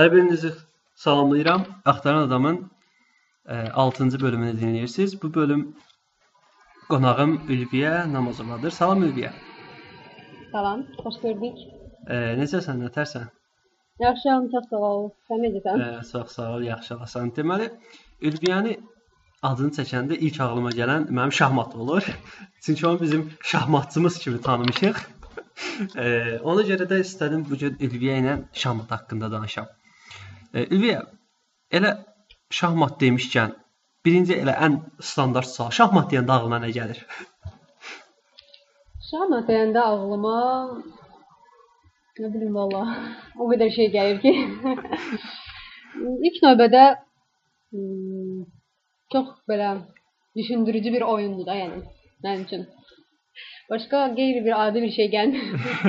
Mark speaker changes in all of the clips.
Speaker 1: Hər birinizi salamlayıram. Axtaran adamın 6-cı bölümünü dinləyirsiniz. Bu bölüm qonağım Ülviyə Namazovadır. Salam Ülviyə.
Speaker 2: Salam, xoş gördük.
Speaker 1: E, necəsən, nətərsən?
Speaker 2: Yaxşıyam, çox sağ ol. Sən necəsən?
Speaker 1: E, çox sağ ol, yaxşı olasan. Deməli, Ülviyəni adını çəkəndə ilk ağlıma gələn mənim şahmat olur. Çünki onu bizim şahmatçımız kimi tanımışıq. e, ona görə də istədim bu gün Ülviyə ilə şahmat haqqında danışam. E, Ülviyə, elə şahmat demişkən, birinci elə ən standart sual, şahmat deyəndə ağlına nə gəlir?
Speaker 2: Şahmat deyəndə ağlıma nə bilim valla o qədər şey gəlir ki. İlk növbədə hmm, çox belə düşündürücü bir oyundur da, yəni mənim üçün. Başqa qeyri bir adi bir şey gəlmir.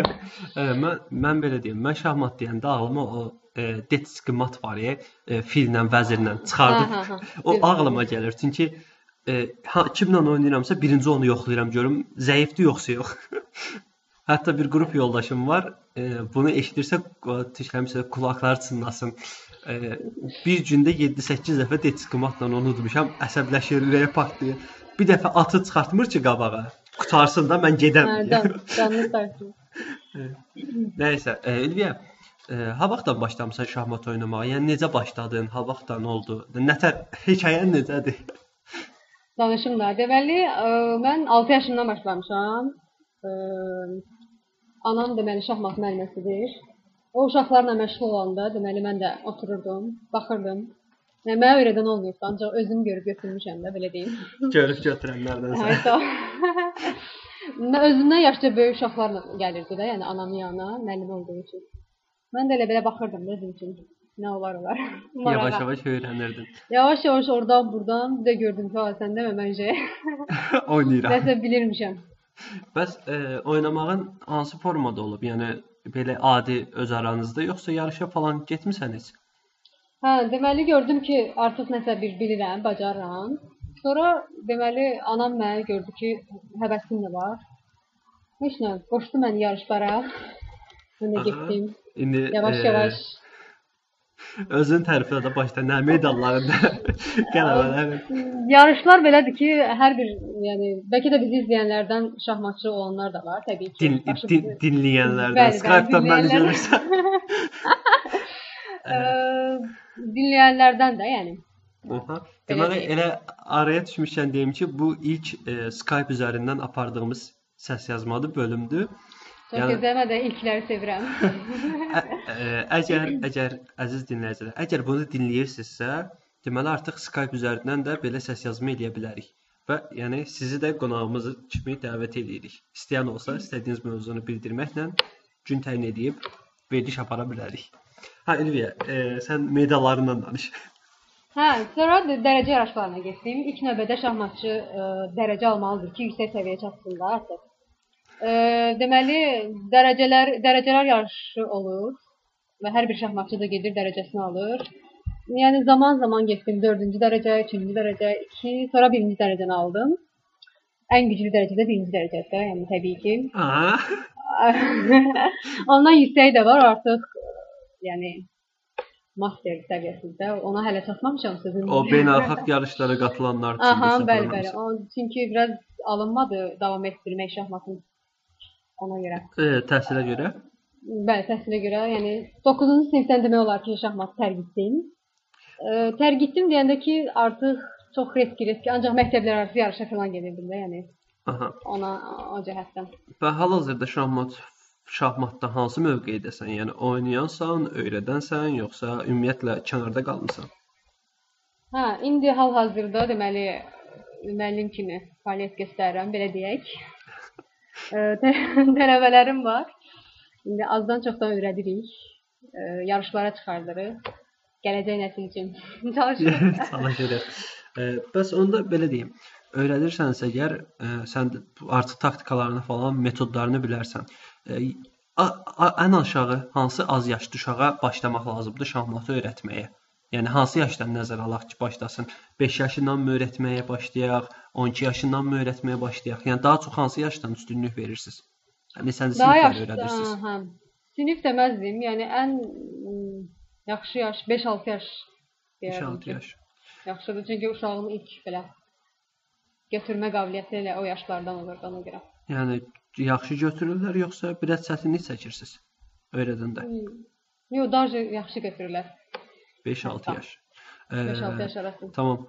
Speaker 1: e, mən mən belə deyim, mən şahmat deyəndə ağlıma o e, detski mat var ya, e, fillə, vəzirlə çıxardıb
Speaker 2: Hə, hə, hə.
Speaker 1: o ağlıma gəlir. Çünki e, ha, kimlə oynayıramsa birinci onu yoxlayıram görüm zəifdir yoxsa yox. Hətta bir qrup yoldaşım var. E, bunu eşidirsə tişləmişsə qulaqları çınlasın. E, bir gündə 7-8 dəfə detski matla onu udmuşam. Əsəbləşir, ürəyi partlayır. Bir dəfə atı çıxartmır ki qabağa. Qutarsın da mən gedəm.
Speaker 2: Hə, canlı sayırsın.
Speaker 1: Nəysə, e, Ülviyə, e, ha vaxtdan başlamısan şahmat oynamağa? Yəni necə başladın? Ha vaxtdan oldu? Nətər hekayən necədir?
Speaker 2: Danışım da. Deməli, ə, mən 6 yaşımdan başlamışam. Ə, anam deməli şahmat müəlliməsidir. O uşaqlarla məşğul olanda, deməli mən də otururdum, baxırdım. Yəni mənə öyrədən olmayıb, ancaq özüm görüb götürmüşəm də, belə deyim.
Speaker 1: Görüb götürənlərdənsə.
Speaker 2: Hə, sağ ol. Mən özümdən yaşca böyük uşaqlarla gəlirdi də, yəni anamın yanına, müəllim olduğu üçün. Mən də elə belə baxırdım özüm üçün. Nə olar olar.
Speaker 1: Yavaş-yavaş öyrənirdin.
Speaker 2: Yavaş yavaş oradan buradan bir də gördüm ki, sən demə mən şey.
Speaker 1: Oynayıram.
Speaker 2: Nəsə bilirmişəm.
Speaker 1: Bəs e, oynamağın hansı formada olub? Yəni belə adi öz aranızda yoxsa yarışa falan getmisən heç?
Speaker 2: Hə, deməli gördüm ki, artıq nəsə bir bilirəm, bacarıram. Sonra deməli anam mənə gördü ki, həvəsim də var. Heç nə, qoşdu məni yarışlara. Mən də
Speaker 1: Aha.
Speaker 2: getdim.
Speaker 1: İndi
Speaker 2: Yavaş
Speaker 1: e,
Speaker 2: yavaş.
Speaker 1: özün təriflə də başda nə medallarında qələbələr.
Speaker 2: Yarışlar belədir ki, hər bir, yəni bəlkə də bizi izləyənlərdən şahmatçı olanlar da var, təbii ki.
Speaker 1: Din,
Speaker 2: Başı-
Speaker 1: din, dinləyənlərdən,
Speaker 2: Bəli, bəli,
Speaker 1: Skype-dan məni
Speaker 2: dinləyənlər-
Speaker 1: görürsən.
Speaker 2: Eee, dinləyənlərdən də, yəni.
Speaker 1: Oha. Deməli
Speaker 2: deyim.
Speaker 1: elə araya düşmüşkən deyim ki, bu ilk e, Skype üzərindən apardığımız səs yazmalı bölümdür.
Speaker 2: Çox
Speaker 1: Yəni-
Speaker 2: gözləmə də ilkləri sevirəm.
Speaker 1: Ə, əgər əgər əziz dinləyicilər, əgər bunu dinləyirsinizsə, deməli artıq Skype üzərindən də belə səs yazma eləyə bilərik. Və yəni sizi də qonağımız kimi dəvət edirik. İstəyən olsa istədiyiniz mövzunu bildirməklə gün təyin edib veriliş apara bilərik. Hə Ülviyə, e, sən medallarından danış.
Speaker 2: Hə, sonra dərəcə yarışlarına getdim. İlk növbədə şahmatçı ə, dərəcə almalıdır ki, yüksək səviyyəyə çatsın da artıq. Ə, deməli, dərəcələr dərəcələr yarışı olur və hər bir şahmatçı da gedir dərəcəsini alır. Yəni zaman-zaman getdim 4-cü dərəcə, 3-cü dərəcə, 2, sonra 1-ci dərəcəni aldım. Ən güclü dərəcə də 1-ci dərəcədə, yəni təbii ki. Ondan yüksəyi də var artıq. Yəni master səviyyəsində. Ona hələ çatmamışam sizin.
Speaker 1: O beynəlxalq yarışlara qatılanlar üçün
Speaker 2: Aha, bəli, bəli. O çünki biraz alınmadı davam etdirmək şahmatın ona görə.
Speaker 1: E, təhsilə görə.
Speaker 2: Bəli, təhsilə görə, yəni 9-cu sinifdən demək olar ki, şahmat tərk etdim. E, tərk etdim deyəndə ki, artıq çox risk risk, ancaq məktəblər arası yarışa falan gedirdim də, yəni
Speaker 1: Aha.
Speaker 2: ona o cəhətdən.
Speaker 1: Və hal-hazırda şahmat şahmatda hansı mövqeyidəsən? Yəni oynayansan, öyrədənsən, yoxsa ümumiyyətlə kənarda qalmısan?
Speaker 2: Hə, indi hal-hazırda deməli müəllim kimi fəaliyyət göstərirəm, belə deyək. E, tə- tələbələrim var. İndi azdan çoxdan öyrədirik. E, yarışlara çıxardırıq. Gələcək nəsil üçün çalışırıq.
Speaker 1: Çalışırıq. E, bəs onda belə deyim. Öyrədirsənsə əgər e, sən artıq taktikalarını falan, metodlarını bilərsən. E, a, a, ən aşağı hansı az yaşlı uşağa başlamaq lazımdır şahmatı öyrətməyə? Yəni hansı yaşdan nəzərə alaq ki, başlasın? 5 yaşından mı öyrətməyə başlayaq, 12 yaşından mı öyrətməyə başlayaq? Yəni daha çox hansı yaşdan üstünlük verirsiniz? Yəni neçənci
Speaker 2: Daha
Speaker 1: siniflər
Speaker 2: yaşlı,
Speaker 1: öyrədirsiniz?
Speaker 2: hə. Sinif deməzdim. Yəni ən Yaxşı yaş 5-6 yaş. deyərdim
Speaker 1: 5-6
Speaker 2: ki.
Speaker 1: yaş.
Speaker 2: Yaxşıdır çünki uşağın ilk belə götürmə qabiliyyəti elə o yaşlardan olur ona görə.
Speaker 1: Yəni yaxşı götürürlər yoxsa biraz çətinlik çəkirsiniz öyrədəndə?
Speaker 2: Yox, daha yaxşı götürürlər.
Speaker 1: 5-6
Speaker 2: Tamam.
Speaker 1: yaş.
Speaker 2: 5-6
Speaker 1: Ee,
Speaker 2: yaş arası.
Speaker 1: Tamam.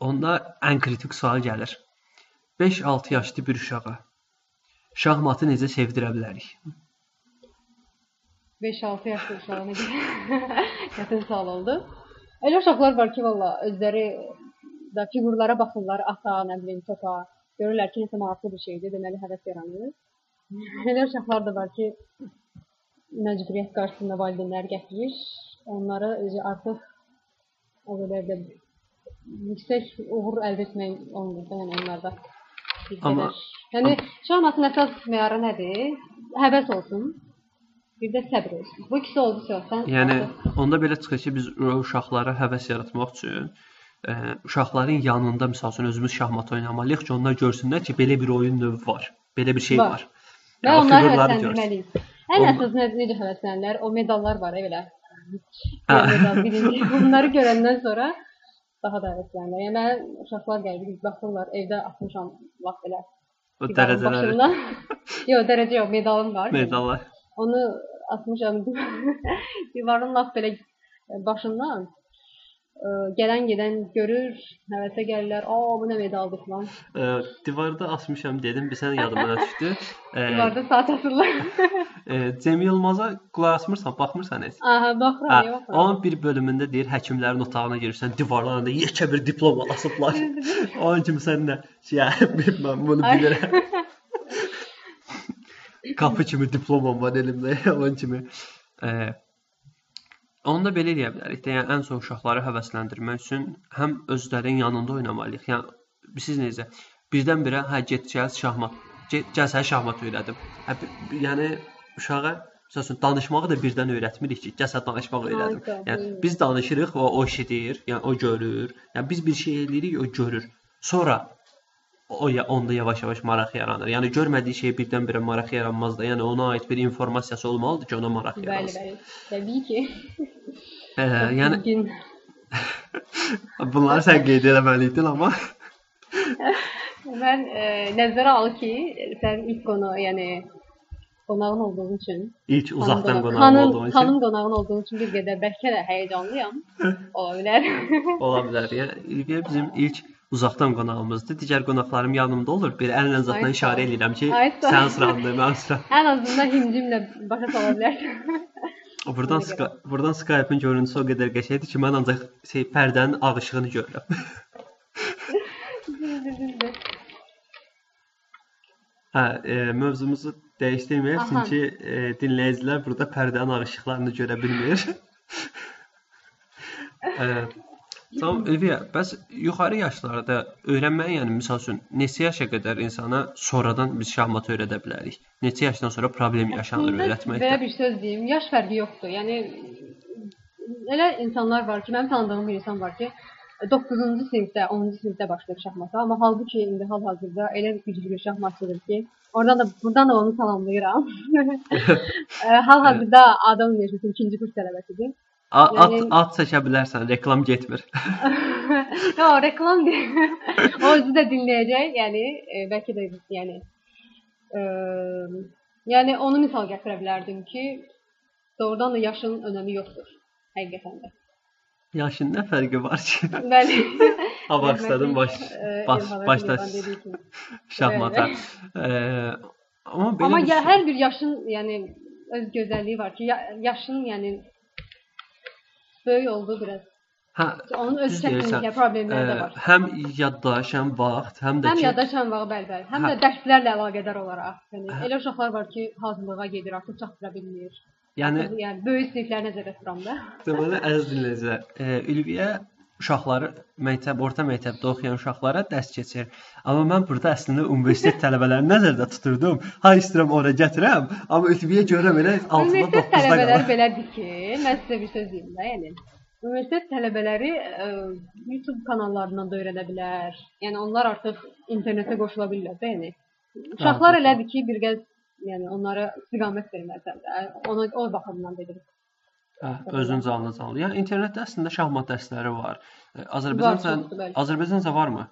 Speaker 1: Onda ən kritik sual gəlir. 5-6 yaşlı bir uşağa şahmatı necə sevdirə bilərik?
Speaker 2: 5-6 yaşlı uşağına görə çətin sual oldu. Elə uşaqlar var ki, valla özləri da fiqurlara baxırlar, ata, nə bilim, topa. Görürlər ki, nəsə maraqlı bir şeydir, deməli həvəs yaranır. Elə uşaqlar da var ki, məcburiyyət qarşısında valideynlər gətirir. Onları özü artıq o qədər də yüksək uğur əldə etmək olmur da, yəni onlarda.
Speaker 1: Amma-
Speaker 2: yəni şahmatın əsas meyarı nədir? Həvəs olsun. Bir də səbr olsun. Bu ikisi oldusa, sən
Speaker 1: Yəni
Speaker 2: artıq-
Speaker 1: onda belə çıxır ki, biz uşaqlara həvəs yaratmaq üçün ə, uşaqların yanında məsəl üçün özümüz şahmat oynamalıyıq ki, onlar görsünlər ki, belə bir oyun növü var. Belə bir şey
Speaker 2: Var.
Speaker 1: var.
Speaker 2: Və
Speaker 1: Yəni,
Speaker 2: onları həvəsləndirməliyik. Ən əsas necə həvəslənirlər? O medallar var elə. Birinci. Bunları görəndən sonra daha da həvəslənirlər. Yəni mən uşaqlar gəlib baxırlar, evdə atmışam vaxt belə.
Speaker 1: O
Speaker 2: başından. yox, dərəcə yox, medalım var.
Speaker 1: medallar.
Speaker 2: Onu atmışam divarın lap belə başından. Gələn gedən görür, həvəsə gəlirlər. "Aa, bu nə medaldır" falan.
Speaker 1: Ə, divarda asmışam dedim, bir sən yadıma düşdü. Ə,
Speaker 2: Divarda saat asırlar.
Speaker 1: ə, Cem Yılmaza qulaq asmırsan, baxmırsan heç.
Speaker 2: Aha, baxıram,
Speaker 1: Hə,
Speaker 2: yox.
Speaker 1: onun bir bölümündə deyir, həkimlərin otağına girirsən, divarlarında yekə bir diploma asıblar. Onun kimi sən də şey, mən bunu bilirəm. Qapı kimi diplomam var elimdə, onun kimi. Ə, onu da belə eləyə bilərik də, yəni ən son uşaqları həvəsləndirmək üçün həm özlərinin yanında oynamalıyıq. Yəni siz necə birdən-birə hə get gəl şahmat. Get gəl sənə şahmat öyrədim. Hə, yəni uşağa məsəl üçün danışmağı da birdən öyrətmirik ki, gəl sənə danışmaq öyrədim. Yəni biz danışırıq, o o eşidir, yəni o görür. Yəni biz bir şey eləyirik, o görür. Sonra o ya onda yavaş-yavaş maraq yaranır. Yəni görmədiyi şey birdən-birə maraq yaranmaz da. Yəni ona aid bir informasiyası olmalıdır ki, ona maraq
Speaker 2: Bəli,
Speaker 1: yaransın.
Speaker 2: bəli. Təbii ki.
Speaker 1: Ə, yəni
Speaker 2: Bugün
Speaker 1: bunları sən qeyd etməliydin, amma
Speaker 2: mən e, nəzərə al ki, sən ilk qonu, yəni qonağın olduğun üçün,
Speaker 1: ilk uzaqdan qonaq
Speaker 2: xanım,
Speaker 1: olduğun üçün
Speaker 2: xanım qonağın olduğun üçün bir qədər bəlkə də həyəcanlıyam. Ola bilər.
Speaker 1: ola bilər. Yəni bizim ilk uzaqdan qonağımızdır. Digər qonaqlarım yanımda olur. Bir əllə
Speaker 2: sağ
Speaker 1: işarə edirəm ki,
Speaker 2: Ay, sağ ol.
Speaker 1: sən sırandır, mən sıram.
Speaker 2: Ən azından himcimlə başa sala bilərsən. Görə.
Speaker 1: Sky buradan Skype-ın görüntüsü o qədər qəşəngdir ki, mən ancaq şey pərdənin ağ işığını görürəm. Hə, e, mövzumuzu dəyişdirməyək çünki e, dinləyicilər burada pərdənin ağ işıqlarını görə bilmir. e, tamam, Elviyə, bəs yuxarı yaşlarda öyrənməyə, yəni məsəl üçün neçə yaşa qədər insana sonradan biz şahmat öyrədə bilərik? Neçə yaşdan sonra problem yaşanır
Speaker 2: Belə
Speaker 1: öyrətməkdə?
Speaker 2: bir söz deyim, yaş fərqi yoxdur. Yəni elə insanlar var ki, mənim tanıdığım bir insan var ki, 9-cu sinifdə, 10-cu sinifdə başlayıb şahmata, amma halbuki indi hal-hazırda elə güclü bir şahmatçıdır ki, oradan da buradan da onu salamlayıram. Hal-hazırda Adam Universiteti 2-ci kurs tələbəsidir.
Speaker 1: A- At,
Speaker 2: yəni-
Speaker 1: at çəkə bilərsən, reklam getmir.
Speaker 2: Yo, reklam deyil. o özü də dinləyəcək, yəni e, bəlkə də yəni e, yəni onu misal gətirə bilərdim ki, doğrudan da yaşın önəmi yoxdur həqiqətən də.
Speaker 1: Yaşın nə fərqi var ki?
Speaker 2: Bəli.
Speaker 1: Ha başladın baş
Speaker 2: E,
Speaker 1: baş başda şahmata. Amma belə
Speaker 2: Amma ya, hər bir yaşın yəni öz gözəlliyi var ki, ya, yaşın yəni böyük olduğu biraz.
Speaker 1: hə
Speaker 2: Onun öz çətinlikləri, problemləri də var.
Speaker 1: həm yaddaş, həm vaxt, həm də
Speaker 2: Həm
Speaker 1: ki,
Speaker 2: yaddaşan vaxt bəli bəli, həm
Speaker 1: Hə.
Speaker 2: də dərslərlə əlaqədar olaraq. Yəni
Speaker 1: Hə.
Speaker 2: elə uşaqlar var ki, hazırlığa gedir, artıq çatdıra bilmir.
Speaker 1: yəni
Speaker 2: yəni böyük sinifləri nəzərdə tuturam da.
Speaker 1: deməli əziz dinləyicilər, eee Ülviyə uşaqları məktəb, orta məktəbdə oxuyan uşaqlara dərs keçir. Amma mən burada əslində universitet tələbələrini nəzərdə tuturdum. Ha istəyirəm ora gətirəm, amma Ülviyə görəm elə altında
Speaker 2: Universitet
Speaker 1: 9-da
Speaker 2: tələbələri
Speaker 1: qalır.
Speaker 2: belədir ki, mən sizə bir söz deyim də, yəni universitet tələbələri ə, YouTube kanallarından da öyrənə bilər. Yəni onlar artıq internetə qoşula bilirlər də, yəni. Uşaqlar elədir ki, bir gəz yəni onlara istiqamət verməlisən də. Ona o baxımdan dedim.
Speaker 1: Hə, özün canlı canlı. Yəni internetdə əslində şahmat dərsləri var. E, Azərbaycanca
Speaker 2: Var.
Speaker 1: Azərbaycanca varmı?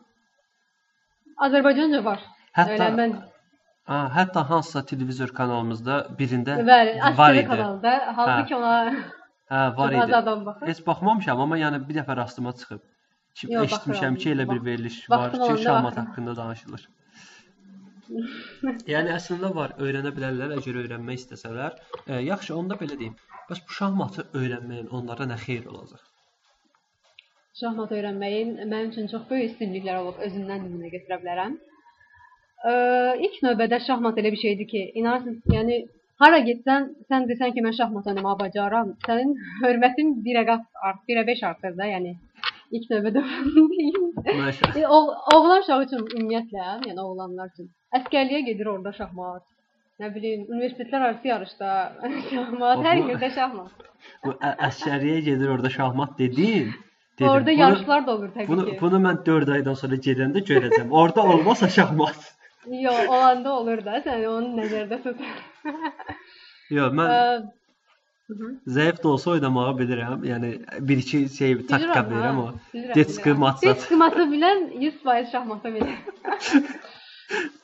Speaker 2: Azərbaycanca var.
Speaker 1: Hətta
Speaker 2: Elə mən
Speaker 1: ha, hətta hansısa televizor kanalımızda birində
Speaker 2: bəli,
Speaker 1: var idi.
Speaker 2: kanalda halbuki ona
Speaker 1: Hə, var idi. Heç baxmamışam, amma yəni bir dəfə rastıma çıxıb. Ki,
Speaker 2: Yox,
Speaker 1: eşitmişəm
Speaker 2: baxıram.
Speaker 1: ki, elə bir
Speaker 2: Bax-
Speaker 1: veriliş var
Speaker 2: vaxtım
Speaker 1: ki, şahmat haqqında danışılır. yəni əslində var, öyrənə bilərlər əgər öyrənmək istəsələr. E, yaxşı, onda belə deyim. Bəs bu şahmatı öyrənməyin onlara nə xeyir olacaq?
Speaker 2: Şahmat öyrənməyin mənim üçün çox böyük üstünlükləri olub, özümdən nümunə götürə bilərəm. Ə, ilk növbədə şahmat elə bir şeydir ki, inanırsınız, yəni hara getsən, sən desən ki, mən şahmat oynamağı bacaram, sənin hörmətin 1-ə qat art, 1-ə 5 artır da, yəni ilk növbədə. E, oğ oğlan uşağı üçün ümumiyyətlə, yəni oğlanlar üçün əsgərliyə gedir orada şahmat. Nə bilim, universitetlər arası yarışda şahmat, hər yerdə şahmat.
Speaker 1: Bu ə- əsgəriyə gedir orada şahmat dedin. Dedim,
Speaker 2: Orada
Speaker 1: bunu-
Speaker 2: yarışlar da olur təbii
Speaker 1: Bunu
Speaker 2: ki.
Speaker 1: bunu mən 4 aydan sonra gedəndə görəcəm. Orada olmasa şahmat.
Speaker 2: Yox, olanda olur da, sən onu nəzərdə tut.
Speaker 1: Yox, mən zəif də olsa oynamağı bilirəm. Yəni bir iki şey taktika
Speaker 2: Bilirəm,
Speaker 1: bilirəm, Detski matsat.
Speaker 2: Detski matı bilən 100% şahmatı bilir.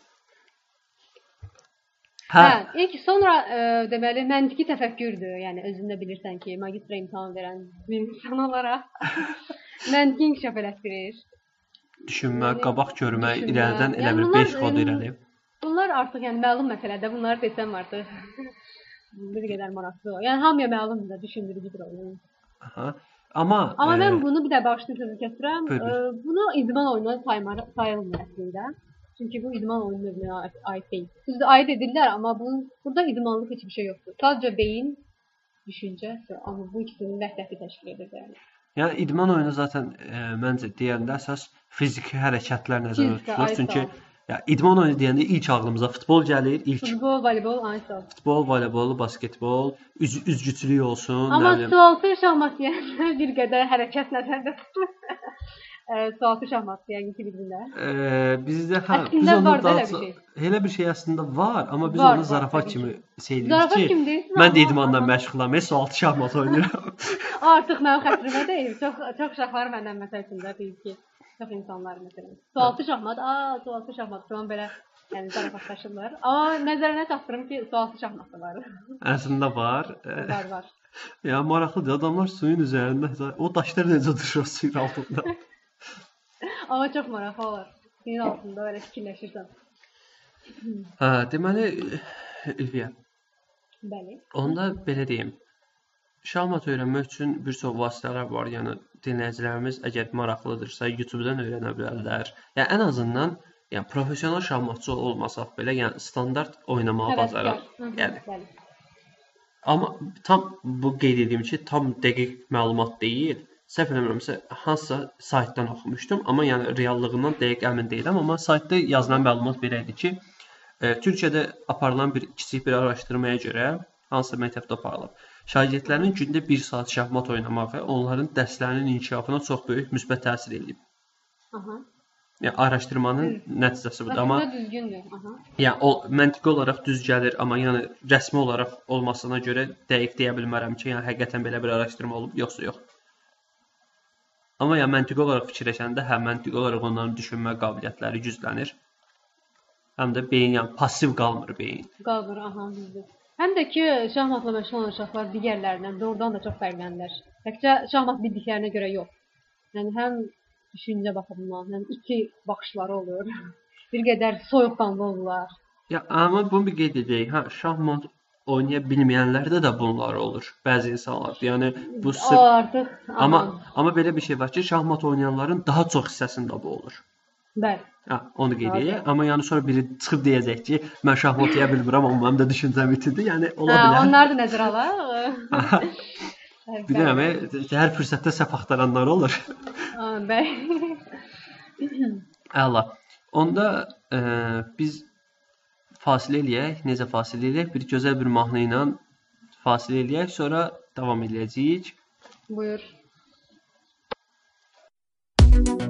Speaker 1: Hə,
Speaker 2: Hə, ilk sonra ə, deməli məntiqi təfəkkürdür. Yəni özün də bilirsən ki, magistr imtahan verən bir insan olaraq məntiqi inkişaf elətdirir.
Speaker 1: düşünmə,
Speaker 2: yəni,
Speaker 1: qabaq görmə,
Speaker 2: düşünmə.
Speaker 1: irəlidən elə
Speaker 2: Yəni
Speaker 1: bir
Speaker 2: bunlar,
Speaker 1: 5 xod irəli.
Speaker 2: Bunlar artıq yəni məlum məsələdir. Bunları desəm artıq bir qədər maraqlı. Yəni hamıya məlumdur da, düşündürücüdür oyun.
Speaker 1: Aha. Amma
Speaker 2: Amma
Speaker 1: e,
Speaker 2: mən bunu bir də bağışlı sözü kəsdirəm.
Speaker 1: Buyur, buyur.
Speaker 2: Ə, Bunu idman oyununa saymalı sayılmır əslində. Çünki bu idman oyunu növünə ait- ait deyil. Düzdür, aid edirlər, amma bunun burada idmanlıq heç bir şey yoxdur. Sadəcə beyin, düşüncə, amma bu ikisinin vəhdəti təşkil edir yəni.
Speaker 1: yəni idman oyunu zaten e, məncə deyəndə əsas fiziki hərəkətlər nəzərdə tutulur. Çünki ya idman oyunu deyəndə ilk ağlımıza futbol gəlir. İlk
Speaker 2: Futbol, voleybol, aynısı.
Speaker 1: futbol, voleybol, basketbol, üz üzgüçülük olsun,
Speaker 2: Amma sualtı şahmat yəni bir qədər hərəkət nəzərdə tutulur. Sualtı şahmat yəni ki, bilirlər.
Speaker 1: Eee bizdə hə biz
Speaker 2: Əslində
Speaker 1: onu
Speaker 2: var da elə bir şey.
Speaker 1: elə bir şey əslində var, amma biz
Speaker 2: Var,
Speaker 1: onu
Speaker 2: var,
Speaker 1: zarafat
Speaker 2: təbii
Speaker 1: kimi edirik ki,
Speaker 2: kimi deyirsən,
Speaker 1: mən də idmanla məşğulam, heç sualtı şahmat oynayıram.
Speaker 2: Artıq mənim xətrimə deyil. Çox çox uşaqlar məndən məsəl üçün də deyir ki, çox insanlar məsələn. Sualtı şahmat, a, sualtı şahmat falan belə yəni zarafatlaşırlar. Amma nəzərinə çatdırım ki, sualtı şahmat da var.
Speaker 1: Əslində var.
Speaker 2: Var var.
Speaker 1: Ya maraqlıdır. Adamlar suyun üzərində o daşlar necə durur suyun altında.
Speaker 2: Amma çox maraqlı olur. Suyun altında belə fikirləşirsən.
Speaker 1: Hə, deməli Ülviyə,
Speaker 2: Bəli.
Speaker 1: onda belə deyim. Şahmat öyrənmək üçün bir çox vasitələr var. Yəni dinləyicilərimiz əgər maraqlıdırsa, YouTube-dan öyrənə bilərlər. Yəni ən azından yəni professional şahmatçı olmasaq belə, yəni standart oynamağı bacaraq. Yəni
Speaker 2: Bəli.
Speaker 1: Amma tam bu qeyd edeyim ki, tam dəqiq məlumat deyil. Səhv eləmirəmsə, hansısa saytdan oxumuşdum, amma yəni reallığından dəqiq əmin deyiləm, amma saytda yazılan məlumat belə idi ki, e, Türkiyədə aparılan bir kiçik bir araşdırmaya görə hansısa məktəbdə aparılıb. Şagirdlərin gündə 1 saat şahmat oynamağı onların dərslərinin inkişafına çox böyük müsbət təsir eləyib.
Speaker 2: Aha.
Speaker 1: Yəni araşdırmanın nəticəsi budur. Amma
Speaker 2: Amma düzgündür. Aha.
Speaker 1: Yəni o məntiqi olaraq düz gəlir, amma yəni rəsmi olaraq olmasına görə dəqiq deyə bilmərəm ki, yəni həqiqətən belə bir araşdırma olub yoxsa yox. Amma yəni məntiqi olaraq fikirləşəndə hə məntiqi olaraq onların düşünmə qabiliyyətləri güclənir. Həm də beyin yəni passiv qalmır beyin.
Speaker 2: Qalır, aha, düzdür. Həm də ki, şahmatla məşğul olan uşaqlar digərlərindən doğrudan da çox fərqlənirlər. Təkcə şahmat bildiklərinə görə yox. Yəni həm düşüncə baxımından, həm iki baxışları olur. bir qədər soyuqqanlı olurlar.
Speaker 1: Ya amma bunu bir qeyd edək. Hə, şahmat oynaya bilməyənlərdə də bunlar olur. Bəzi insanlar. Yəni bu sırf
Speaker 2: artıq
Speaker 1: amma
Speaker 2: aha,
Speaker 1: amma belə bir şey var ki, şahmat oynayanların daha çox hissəsində bu olur.
Speaker 2: bəli.
Speaker 1: Hə, onu qeyd edək. Amma yəni sonra biri çıxıb deyəcək ki, mən şahmat oynaya bilmirəm, amma mənim də düşüncəm itidir. Yəni ola
Speaker 2: Hə,
Speaker 1: bilər.
Speaker 2: onlar da nəzərə alaq.
Speaker 1: Bilirəm, e, hər fürsətdə səhv axtaranlar olur.
Speaker 2: Bəli.
Speaker 1: Əla. Onda ə, biz fasilə eləyək. Necə fasilə eləyək? Bir gözəl bir mahnı ilə fasilə eləyək, sonra davam eləyəcəyik.
Speaker 2: Buyur.
Speaker 1: E,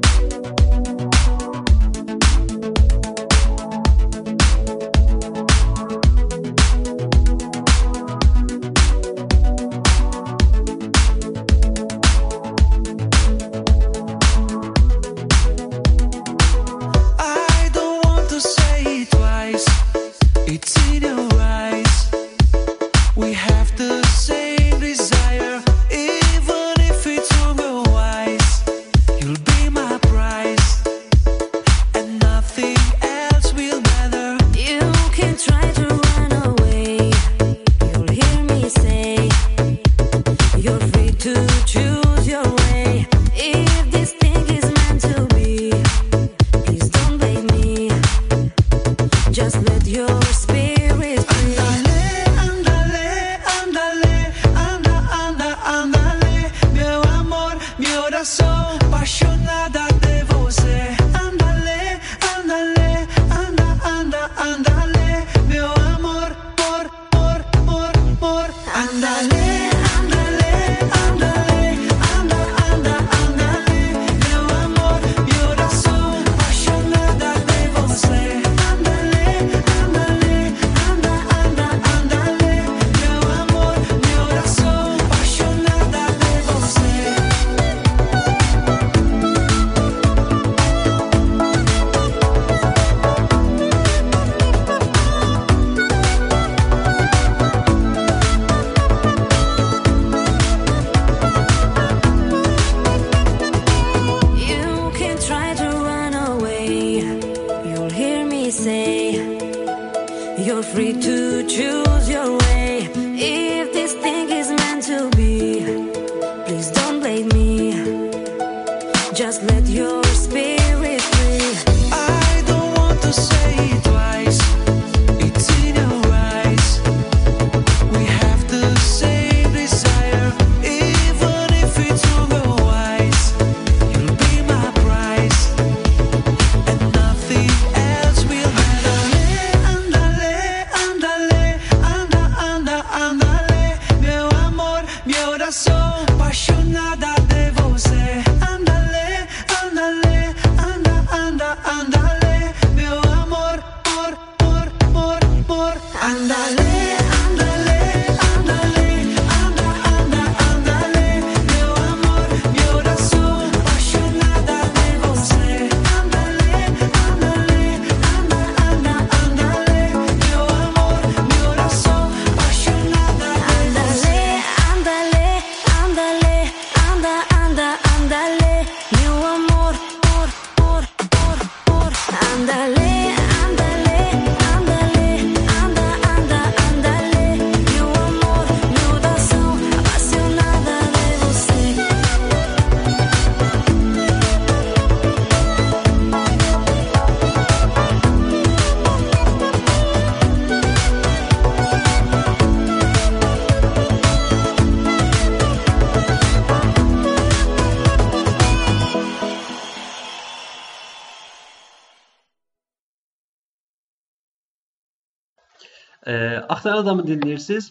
Speaker 1: dinləyirsiniz.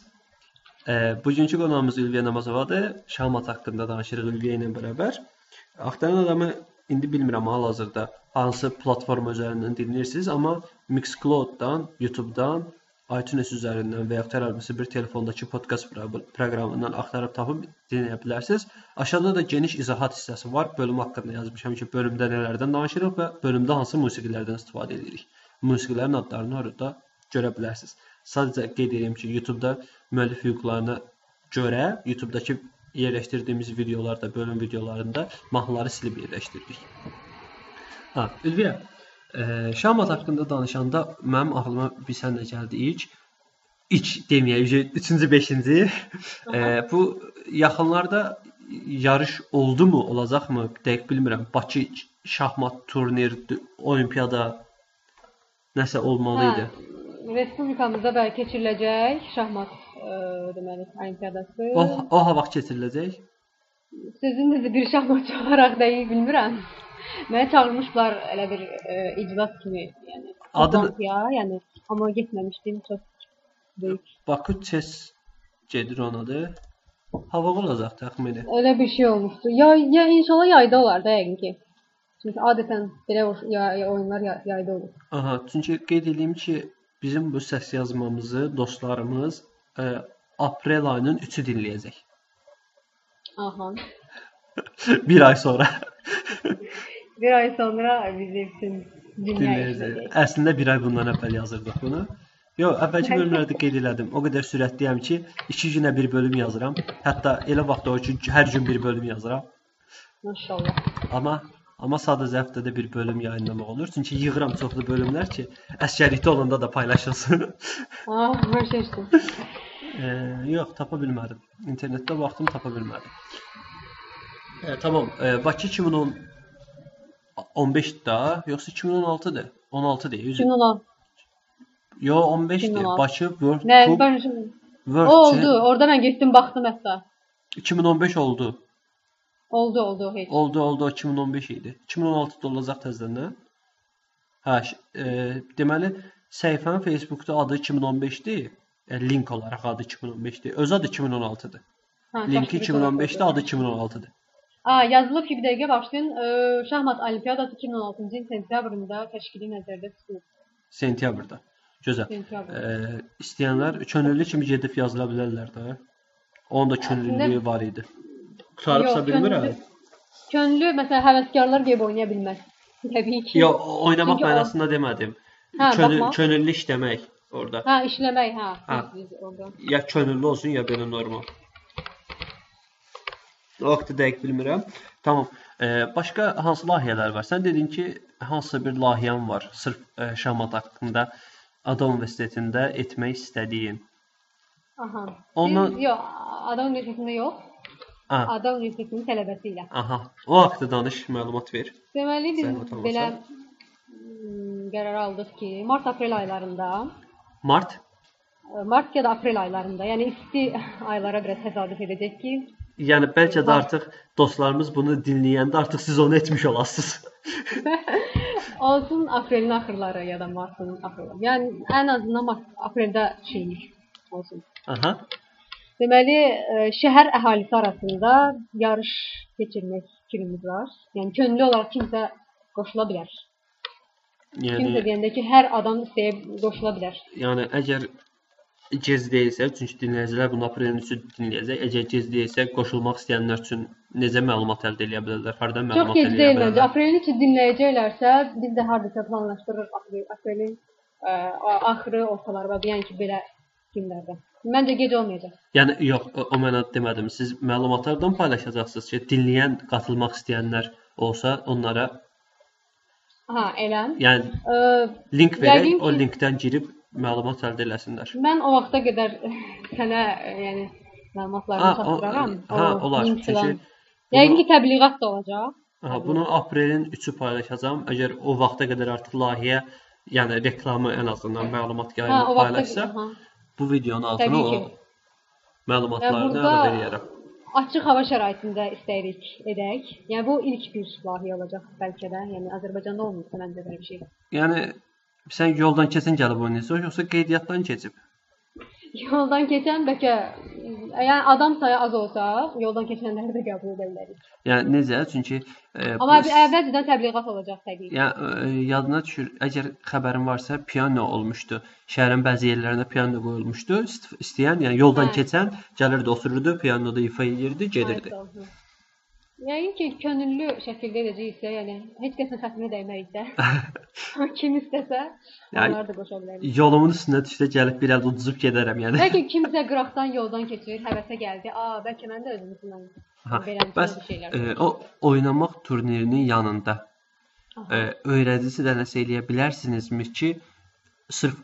Speaker 1: Bugünkü qonağımız Ülviyə Namazovadır. Şahmat haqqında danışırıq Ülviyə ilə bərabər. Axtaran adamı indi bilmirəm hal-hazırda hansı platforma üzərindən dinləyirsiniz, amma Mixcloud-dan, YouTube-dan, iTunes üzərindən və ya hər hansı bir telefondakı podkast proqramından axtarıb tapıb dinləyə bilərsiniz. Aşağıda da geniş izahat hissəsi var. Bölüm haqqında yazmışam ki, bölümdə nələrdən danışırıq və bölümdə hansı musiqilərdən istifadə edirik. Musiqilərin adlarını orada görə bilərsiniz. Sadəcə qeyd edirəm ki, YouTube-da müəllif hüquqlarına görə YouTube-dakı yerləşdirdiyimiz videolarda, bölüm videolarında mahnıları silib yerləşdirdik. Ha, Ülviyə, e, Şamat haqqında danışanda mənim ağlıma bir sən də gəldi ilk. İlk deməyək, 3-cü, 5-ci. e, bu yaxınlarda yarış oldumu, olacaqmı? Dəqiq bilmirəm. Bakı şahmat turnir, olimpiyada nəsə olmalı idi.
Speaker 2: Hə, Respublikamızda bəlkə keçiriləcək şahmat ə, deməli olimpiyadası.
Speaker 1: O o ha vaxt keçiriləcək?
Speaker 2: Sizin necə bir şahmatçı olaraq deyil bilmirəm. Məni çağırmışlar elə bir ə, iclas kimi, yəni.
Speaker 1: Adı
Speaker 2: toplantıya, yəni amma getməmişdim çox böyük.
Speaker 1: Bakı çes gedir onadır. Hava olacaq təxmini.
Speaker 2: Elə bir şey olmuşdu. Ya ya inşallah yayda olar da yəqin ki. Çünki adətən belə o- ya, ya oyunlar ya, yayda olur.
Speaker 1: Aha, çünki qeyd edeyim ki, bizim bu səs yazmamızı dostlarımız e, aprel ayının 3-ü dinləyəcək.
Speaker 2: Aha.
Speaker 1: bir ay sonra
Speaker 2: Bir ay sonra bizi bütün dünya
Speaker 1: dinləyəcək. Əslində bir ay bundan əvvəl yazırdıq bunu. Yox, əvvəlki bölümlərdə qeyd elədim. O qədər sürətliyəm ki, 2 günə bir bölüm yazıram. Hətta elə vaxt o ki, hər gün bir bölüm yazıram.
Speaker 2: Maşallah.
Speaker 1: Amma amma sadəcə həftədə bir bölüm yayınlamaq olur. Çünki yığıram çoxlu bölümlər ki, əsgərlikdə olanda da paylaşılsın.
Speaker 2: Ah, başlaşdım.
Speaker 1: e, yox, tapa bilmədim. İnternetdə baxdım, tapa bilmədim. E, tamam, e, Bakı 2010 15 da, yoxsa 2016-dır? 16 deyil. üzr.
Speaker 2: 2016.
Speaker 1: Yo, 15-dir.
Speaker 2: 2016.
Speaker 1: Bakı World
Speaker 2: Nə,
Speaker 1: Cup
Speaker 2: şimdi
Speaker 1: World
Speaker 2: o oldu.
Speaker 1: Cup
Speaker 2: Orada ben getdim baxdım hətta.
Speaker 1: 2015 oldu.
Speaker 2: Oldu, oldu heç.
Speaker 1: Oldu, oldu 2015 idi. 2016-da olacaq təzədən. nə? Hə, e, deməli səhifənin Facebookda adı 2015-dir. E, link olaraq adı 2015-dir. Öz adı 2016-dır.
Speaker 2: Ha,
Speaker 1: Linki
Speaker 2: çaşdırıcı olaraq
Speaker 1: 2015-də,
Speaker 2: oldu.
Speaker 1: adı 2016-dır.
Speaker 2: Aa, yazılıb ki, bir dəqiqə başlayın. Ee, Şahmat Olimpiyadası 2016-cı il sentyabrında təşkili nəzərdə tutulub.
Speaker 1: Sentyabrda. Gözəl.
Speaker 2: Sentyabr.
Speaker 1: E, istəyənlər könüllü kimi gedib yazıla bilərlər də. Onun da könüllülüyü var idi. Qutarıbsa
Speaker 2: Yox,
Speaker 1: bilmirəm.
Speaker 2: könüllü- Könüllü, məsələn, həvəskarlar gəlib oynaya bilməz. Təbii ki.
Speaker 1: Yox, oynamaq
Speaker 2: Çünki o-
Speaker 1: mənasında demədim.
Speaker 2: Hə,
Speaker 1: Könül, könüllü işləmək orada.
Speaker 2: Ha, işləmək, ha.
Speaker 1: Ha.
Speaker 2: Biz orada.
Speaker 1: Ya könüllü olsun ya belə normal. Vaxtı dəqiq bilmirəm. Tamam. E, başqa hansı layihələr var? Sən dedin ki, hansısa bir layihən var, sırf e, Şamat haqqında Ada Universitetində etmək istədiyin.
Speaker 2: Aha.
Speaker 1: Ondan-
Speaker 2: yox, Adam Universitetində yox.
Speaker 1: Ha,
Speaker 2: Adam Universitetinin tələbəsi ilə.
Speaker 1: aha. O haqqda danış, məlumat ver.
Speaker 2: Deməli biz belə mm, qərar aldıq ki, mart-aprel aylarında,
Speaker 1: Mart
Speaker 2: mart ya da aprel aylarında, yəni isti aylara biraz təsadüf edəcək ki,
Speaker 1: Yəni bəlkə də artıq dostlarımız bunu dinləyəndə artıq siz onu etmiş olasınız.
Speaker 2: olsun aprelin axırları ya da martın axırları. Yəni ən azından mart apreldə şeymiş olsun.
Speaker 1: Aha.
Speaker 2: Deməli, e, şəhər əhalisi arasında yarış keçirmək fikrimiz var. Yəni könüllü olaraq kimsə qoşula bilər. Kimsə
Speaker 1: Yəni
Speaker 2: deyəndə ki, hər adam istəyib qoşula bilər.
Speaker 1: yəni əgər gec deyilsə, çünki dinləyicilər bunu aprelin 3-ü dinləyəcək. Əgər gec deyilsə, qoşulmaq istəyənlər üçün necə məlumat əldə edə bilərlər? Hardan
Speaker 2: Çox
Speaker 1: məlumat
Speaker 2: gec
Speaker 1: əldə edə bilərlər?
Speaker 2: Aprelin içi dinləyəcəklərsə, biz də hardasa planlaşdırırıq aprel, aprelin ə, a- axırı, ortaları və yəni ki, belə günlərdə. Məncə gec olmayacaq.
Speaker 1: Yəni yox, o, o mənada demədim. Siz məlumatlardan paylaşacaqsınız ki, dinləyən, qatılmaq istəyənlər olsa onlara,
Speaker 2: Ha, elə.
Speaker 1: yəni
Speaker 2: Ə,
Speaker 1: link verək,
Speaker 2: Yəqin
Speaker 1: o
Speaker 2: ki-
Speaker 1: linkdən girib məlumat əldə eləsinlər.
Speaker 2: mən o vaxta qədər sənə ə, yəni məlumatlarını
Speaker 1: o-
Speaker 2: çatdıraram.
Speaker 1: ha, olar. Çünki
Speaker 2: Yəqin ki, təbliğat da olacaq.
Speaker 1: Aha, bunu aprelin 3-ü paylaşacağam. Əgər o vaxta qədər artıq layihə, yəni reklamı ən azından məlumat yayımı
Speaker 2: o vaxta
Speaker 1: paylaşsa,
Speaker 2: aha.
Speaker 1: Bu videonun altına o
Speaker 2: Yəni burada-
Speaker 1: əlavə edərəm.
Speaker 2: Açıq hava şəraitində istəyirik edək. Yəni bu ilk bir layihə olacaq bəlkə də. Yəni Azərbaycanda olmur məncə belə bir şey.
Speaker 1: Yəni sən yoldan keçən gəlib oynayırsan, yoxsa qeydiyyatdan keçib?
Speaker 2: Yoldan keçən bəlkə yəni adam sayı az olsa, yoldan keçənləri də qəbul edə bilərik.
Speaker 1: Yəni necə? Çünki e,
Speaker 2: Amma
Speaker 1: bu-
Speaker 2: əvvəlcədən təbliğat olacaq təbii.
Speaker 1: Yəni e, yadına düşür, əgər xəbərin varsa, piano olmuşdu. Şəhərin bəzi yerlərində piano qoyulmuşdu. İst- İstəyən, yəni yoldan
Speaker 2: Hə.
Speaker 1: keçən gəlirdi, otururdu, pianoda ifa edirdi, gedirdi.
Speaker 2: Aynen. Yəqin ki, könüllü şəkildə edəcəksə, yəni heç kəsin xətrinə dəyməyikdə. Kim istəsə,
Speaker 1: Yəni-
Speaker 2: onlar da qoşa bilər.
Speaker 1: Yolumun üstünə düşsə gəlib bir əl uduzub gedərəm, yəni.
Speaker 2: Bəlkə kimsə qıraqdan yoldan keçir, həvəsə gəldi. A, bəlkə mən də özüm üçün
Speaker 1: Aha,
Speaker 2: belə bir şeylər.
Speaker 1: e, o oynamaq turnirinin yanında e, öyrədicisi də nəsə eləyə bilərsinizmi ki, sırf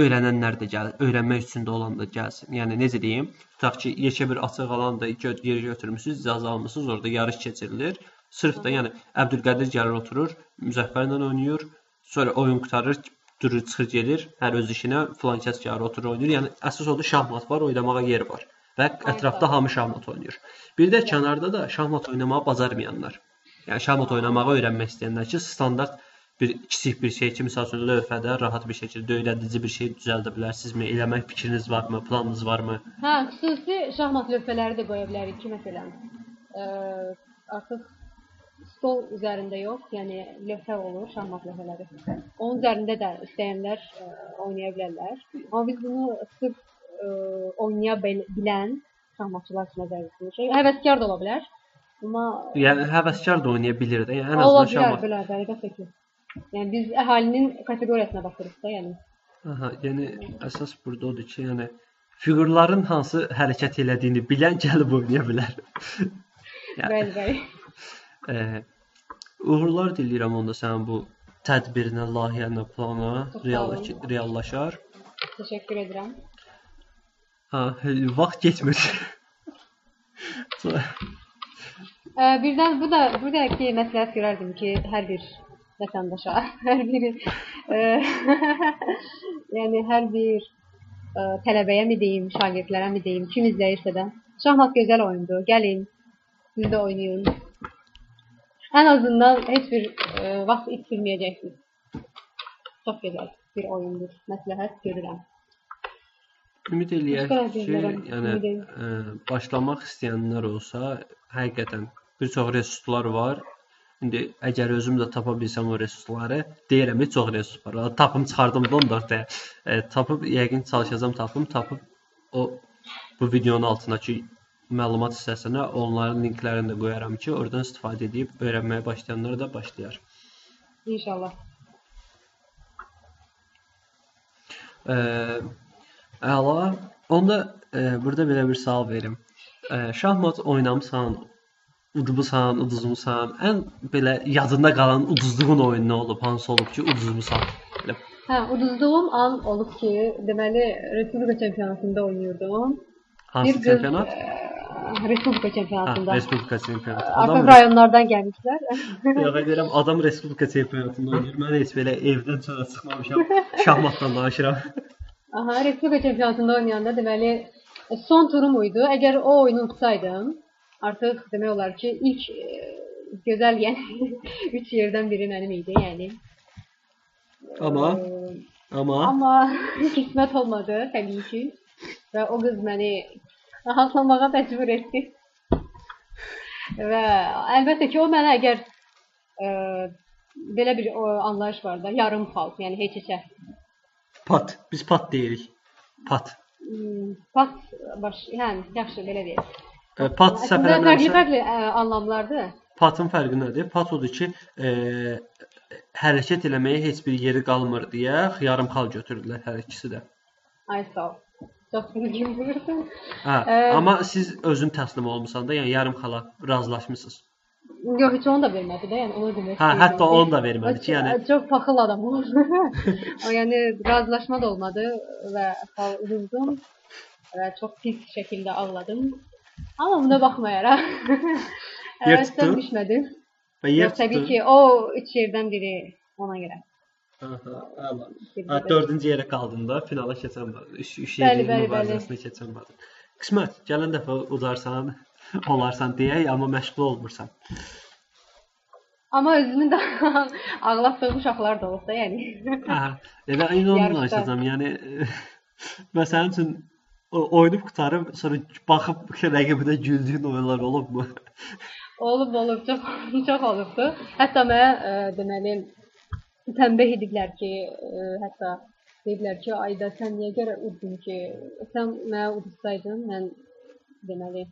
Speaker 1: öyrənənlər də gəlir, öyrənmək üçün də olan da gəlsin. Yəni necə deyim? Tutaq ki, yekə bir açıq alanda gö yer götürmüsüz, icazə almısınız, orada yarış keçirilir. Sırf da yəni Əbdülqədir gəlir oturur, Müzəffərlə oynayır, sonra oyun qurtarır, durur çıxır gedir, hər öz işinə, filan kəs gəlir oturur oynayır. Yəni əsas odur şahmat var, oynamağa yer var və ətrafda hamı şahmat oynayır. Bir də kənarda da şahmat oynamağı bacarmayanlar. Yəni şahmat oynamağı öyrənmək istəyənlər ki, standart bir kiçik bir şey ki, məsəl üçün lövhədə rahat bir şəkildə öyrədici bir şey düzəldə bilərsinizmi? Eləmək fikriniz varmı? Planınız varmı?
Speaker 2: Hə, xüsusi şahmat lövhələri də qoya bilərik ki, məsələn, ə, artıq stol üzərində yox, yəni lövhə olur, şahmat lövhələri. Onun üzərində də istəyənlər ə, oynaya bilərlər. Amma biz bunu sırf ə, oynaya bil- bilən şahmatçılar üçün nəzərdə tuturuq. Həvəskar da ola bilər. Amma
Speaker 1: Yəni həvəskar da oynaya bilir də. Yəni ən
Speaker 2: ola
Speaker 1: azından şahmat.
Speaker 2: bilər, əlbəttə ki. Yəni biz əhalinin kateqoriyasına baxırıq da, yəni.
Speaker 1: Aha, yəni əsas burada odur ki, yəni fiqurların hansı hərəkət elədiyini bilən gəlib oynaya bilər. Yəni,
Speaker 2: Bəli, bəli.
Speaker 1: e, uğurlar diləyirəm onda sənin bu tədbirinə, layihənə, plana
Speaker 2: olun.
Speaker 1: reallaşar.
Speaker 2: Təşəkkür edirəm.
Speaker 1: Ha, vaxt. Sonra-
Speaker 2: Ə, birdən bu da buradakı məsləhət görərdim ki, hər bir vətəndaşa, hər bir ə, yəni hər bir ə, tələbəyə mi deyim, şagirdlərə mi deyim, kim izləyirsə də, şahmat gözəl oyundur. Gəlin, siz də oynayın. Ən azından heç bir ə, vaxt itirməyəcəksiniz. Çox gözəl bir oyundur. Məsləhət görürəm.
Speaker 1: Ümid eləyək ki, yəni ə, başlamaq istəyənlər olsa, həqiqətən bir çox resurslar var. İndi əgər özüm də tapa bilsəm o resursları, deyirəm ki, çox resurs var. Tapım çıxardım da onda ortaya. E, tapıb yəqin çalışacağam tapım, tapıb o bu videonun altındakı məlumat hissəsinə onların linklərini də qoyaram ki, oradan istifadə edib öyrənməyə başlayanlar da başlayar.
Speaker 2: İnşallah.
Speaker 1: Ə, əla. Onda ə, burada belə bir sual verim. Ə, şahmat oynamısan, udmusan, uduzmusan, ən belə yadında qalan uduzduğun oyun nə olub? Hansı olub ki, uduzmusan? Belə
Speaker 2: Hə, uduzduğum an olub ki, deməli Respublika çempionatında oynayırdım.
Speaker 1: hansı
Speaker 2: Bir
Speaker 1: çempionat?
Speaker 2: ə, Respublika
Speaker 1: Ha,
Speaker 2: çempionatında.
Speaker 1: Respublika çempionatı. Adam
Speaker 2: rayonlardan gəlmişlər.
Speaker 1: yox deyirəm, adam Respublika çempionatında oynayır. Mən heç belə evdən çölə çıxmamışam. Şahmatdan danışıram.
Speaker 2: Aha, Respublika çempionatında oynayanda deməli e, son turum idi. Əgər o oyunu utsaydım, artıq demək olar ki, ilk e, gözəl yəni 3 yerdən biri mənim idi, yəni.
Speaker 1: Amma
Speaker 2: E,
Speaker 1: amma
Speaker 2: amma qismət olmadı təbii ki. Və o qız məni rahatlamağa məcbur etdi. Və əlbəttə ki, o mənə əgər ə, belə bir o, anlayış var da, yarım fal, yəni heç heçə.
Speaker 1: pat, biz pat deyirik. Pat.
Speaker 2: Hmm, Pat baş, yəni yaxşı belə deyək.
Speaker 1: Ə, Pat
Speaker 2: Əslində
Speaker 1: səfərə
Speaker 2: fərqli fərqli ə, anlamlardır.
Speaker 1: Patın fərqi nədir? Pat odur ki, e, hərəkət eləməyə heç bir yeri qalmır deyə yarım xal götürürlər hər ikisi də.
Speaker 2: Ay sağ ol. Çox düzgün buyursun.
Speaker 1: Hə,
Speaker 2: Ə,
Speaker 1: amma siz özün təslim olmusan da, yəni yarım xala razılaşmısınız.
Speaker 2: Yox, heç onu da vermədi də, yəni onu demək
Speaker 1: Hə, hətta onu da vermədi ki, yəni
Speaker 2: Çox paxıl adam oldu. o yəni razılaşma da olmadı və fal uduzdum və çox pis şəkildə ağladım. Amma buna baxmayaraq
Speaker 1: tutdu?
Speaker 2: düşmədim.
Speaker 1: və yer
Speaker 2: Yox, təbii
Speaker 1: tutdu.
Speaker 2: ki, o üç yerdən biri ona görə.
Speaker 1: Aha, əla.
Speaker 2: Də-
Speaker 1: 4-cü yerə qaldın da, finala keçənmədin. 3 3
Speaker 2: Bəli,
Speaker 1: yerin mübarizəsinə keçənmədin. Qismət, gələn dəfə udarsan, olarsan deyək, amma məşğul olmursan.
Speaker 2: Amma özümü də ağlatdığım uşaqlar da olsa, yəni.
Speaker 1: Hə, elə indi onu danışacağam. Yəni mən sənin üçün o, oynayıb qutarıb sonra baxıb rəqibinə güldüyün oyunlar olubmu?
Speaker 2: Olub, olub, çox çox olubdu. Hətta mənə ə, deməli tənbih ediblər ki, ə, hətta deyiblər ki, ayda sən niyə görə uddun ki, sən mənə udsaydın, mən deməli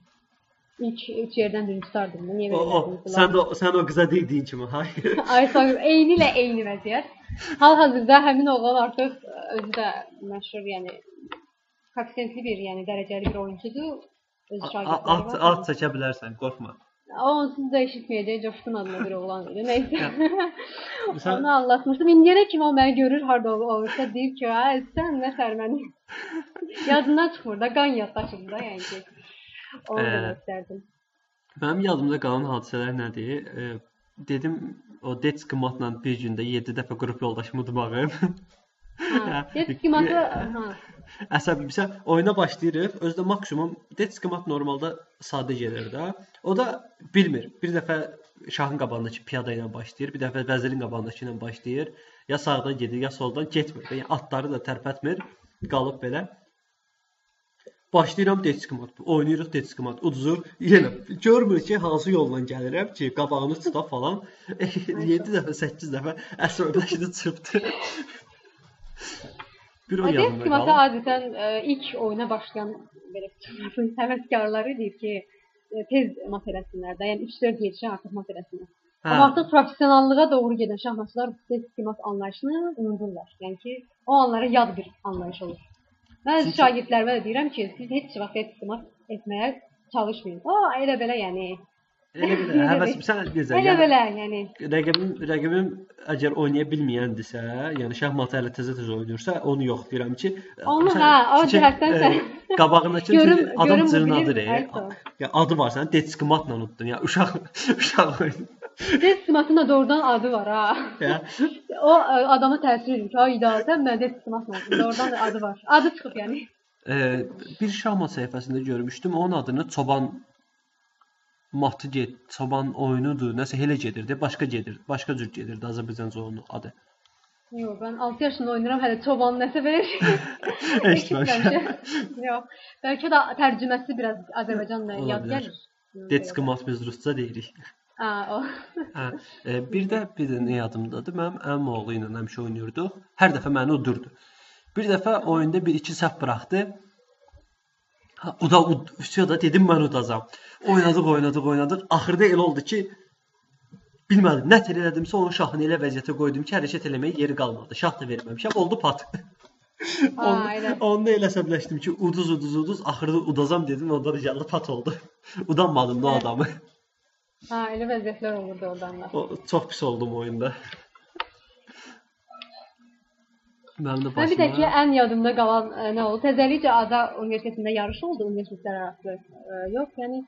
Speaker 2: ilk üç yerdən birinci tutardım. Niyə belə
Speaker 1: o,
Speaker 2: elədin?
Speaker 1: sən də sən o qıza dediyin kimi, hayır.
Speaker 2: Ay sağ ol. Eyni ilə eyni vəziyyət. Hal-hazırda həmin oğlan artıq özü də məşhur, yəni koefisientli bir, yəni dərəcəli bir oyunçudur. Öz şagirdləri var.
Speaker 1: at çəkə bilərsən, qorxma.
Speaker 2: Onsuz da eşitməyəcək Coşqun adlı bir oğlan idi. Nəysə.
Speaker 1: Sən
Speaker 2: Onu anlatmışdım. İndiyənə kimi o məni görür, harda ol- olursa deyir ki, "Hə, sən nə sərməni." Yadından çıxmır da, qan yaddaşım da, yəni ki. Onu
Speaker 1: Ee,
Speaker 2: demək istərdim.
Speaker 1: Mənim yadımda qalan hadisələr nədir? E, dedim o Detski matla bir gündə 7 dəfə qrup yoldaşımı udmağım.
Speaker 2: Hə. Detski matı, hə.
Speaker 1: Əsəbimsə oyuna başlayırıq. Özdə maksimum Detski mat normalda sadə gedir də. O da bilmir. Bir dəfə şahın qabağındakı piyada ilə başlayır, bir dəfə vəzirin qabağındakı ilə başlayır. Ya sağdan gedir, ya soldan getmir. Yəni atları da tərpətmir, qalıb belə. Başlayıram Detskimat. Oynayırıq Detskimat. Uduzur. Yenə görmür ki, hansı yolla gəlirəm ki, qabağını tuta falan. 7 dəfə, 8 dəfə əsəbləşdi çırpdı. Bir o yadımda
Speaker 2: Detski matı
Speaker 1: qalıb.
Speaker 2: adətən ə, ilk oyuna başlayan belə çıxmasın həvəskarları deyir ki, ə, tez mat eləsinlər də, yəni 3-4 yetişən artıq mat eləsinlər.
Speaker 1: Hə.
Speaker 2: Amma artıq professionallığa doğru gedən şahmatçılar Detski mat anlayışını unudurlar. Yəni ki, o onlara yad bir anlayış olur. Mən
Speaker 1: Çünki-
Speaker 2: şagirdlərimə də deyirəm ki, siz heç vaxt Detski mat etməyə çalışmayın. O elə belə yəni.
Speaker 1: Elə belə həvəs sən necə?
Speaker 2: Elə belə yəni.
Speaker 1: rəqibim rəqibim əgər oynaya bilməyəndirsə, yəni şahmatı hələ təzə-təzə oynayırsa, onu yoxlayıram ki,
Speaker 2: Onu hə, o cəhətdən
Speaker 1: e,
Speaker 2: sən
Speaker 1: qabağındakı
Speaker 2: görüm
Speaker 1: adam cırnadır. e. Ya adı var sən Detskimatla unuttun. Ya uşaq uşaq oyunu.
Speaker 2: Detski matın da doğrudan adı var ha. O ə, adama təsir edir ki, ay da sən məndə istimat olsun. Doğrudan da adı var. Adı çıxıb yəni.
Speaker 1: e, bir şahmat səhifəsində görmüşdüm. Onun adını çoban matı get, çoban oyunudur. Nəsə elə gedirdi, başqa gedir, başqa cür gedirdi Azərbaycanca oyunu adı.
Speaker 2: Yox, mən 6 yaşında oynayıram, hələ çoban nəsə.
Speaker 1: Eşitməmişəm.
Speaker 2: Yox. Bəlkə də tərcüməsi biraz Azərbaycanla
Speaker 1: Ola
Speaker 2: yad gəlir.
Speaker 1: Detskimat biz rusca deyirik.
Speaker 2: Ha, o.
Speaker 1: Hə, e, bir də bir də nə yadımdadır? Mənim əmim oğlu ilə həmişə oynayırdıq. Hər dəfə məni udurdu. Bir dəfə oyunda 1-2 səhv buraxdı. Ha, o da üstə da dedim mən udacam. Oynadıq, oynadıq, oynadıq. Axırda elə oldu ki, bilmədim, nə tər elədimsə onun şahını elə vəziyyətə qoydum ki, hərəkət eləməyə yeri qalmadı. Şah da verməmişəm, oldu pat.
Speaker 2: Elə.
Speaker 1: Onu elə əsəbləşdim ki, uduz, uduz, uduz, axırda udacam dedim, onda da gəldi pat oldu. Udanmadım da o adamı.
Speaker 2: Ha, elə vəziyyətlər olurdu oradan da.
Speaker 1: O çox pis oldum oyunda. Mənim də
Speaker 2: Mən bir də ki,
Speaker 1: başıma
Speaker 2: ən yadımda qalan ə, nə oldu? Təzəlikcə Ada Universitetində yarış oldu, universitetlər arası. Ə, yox, yəni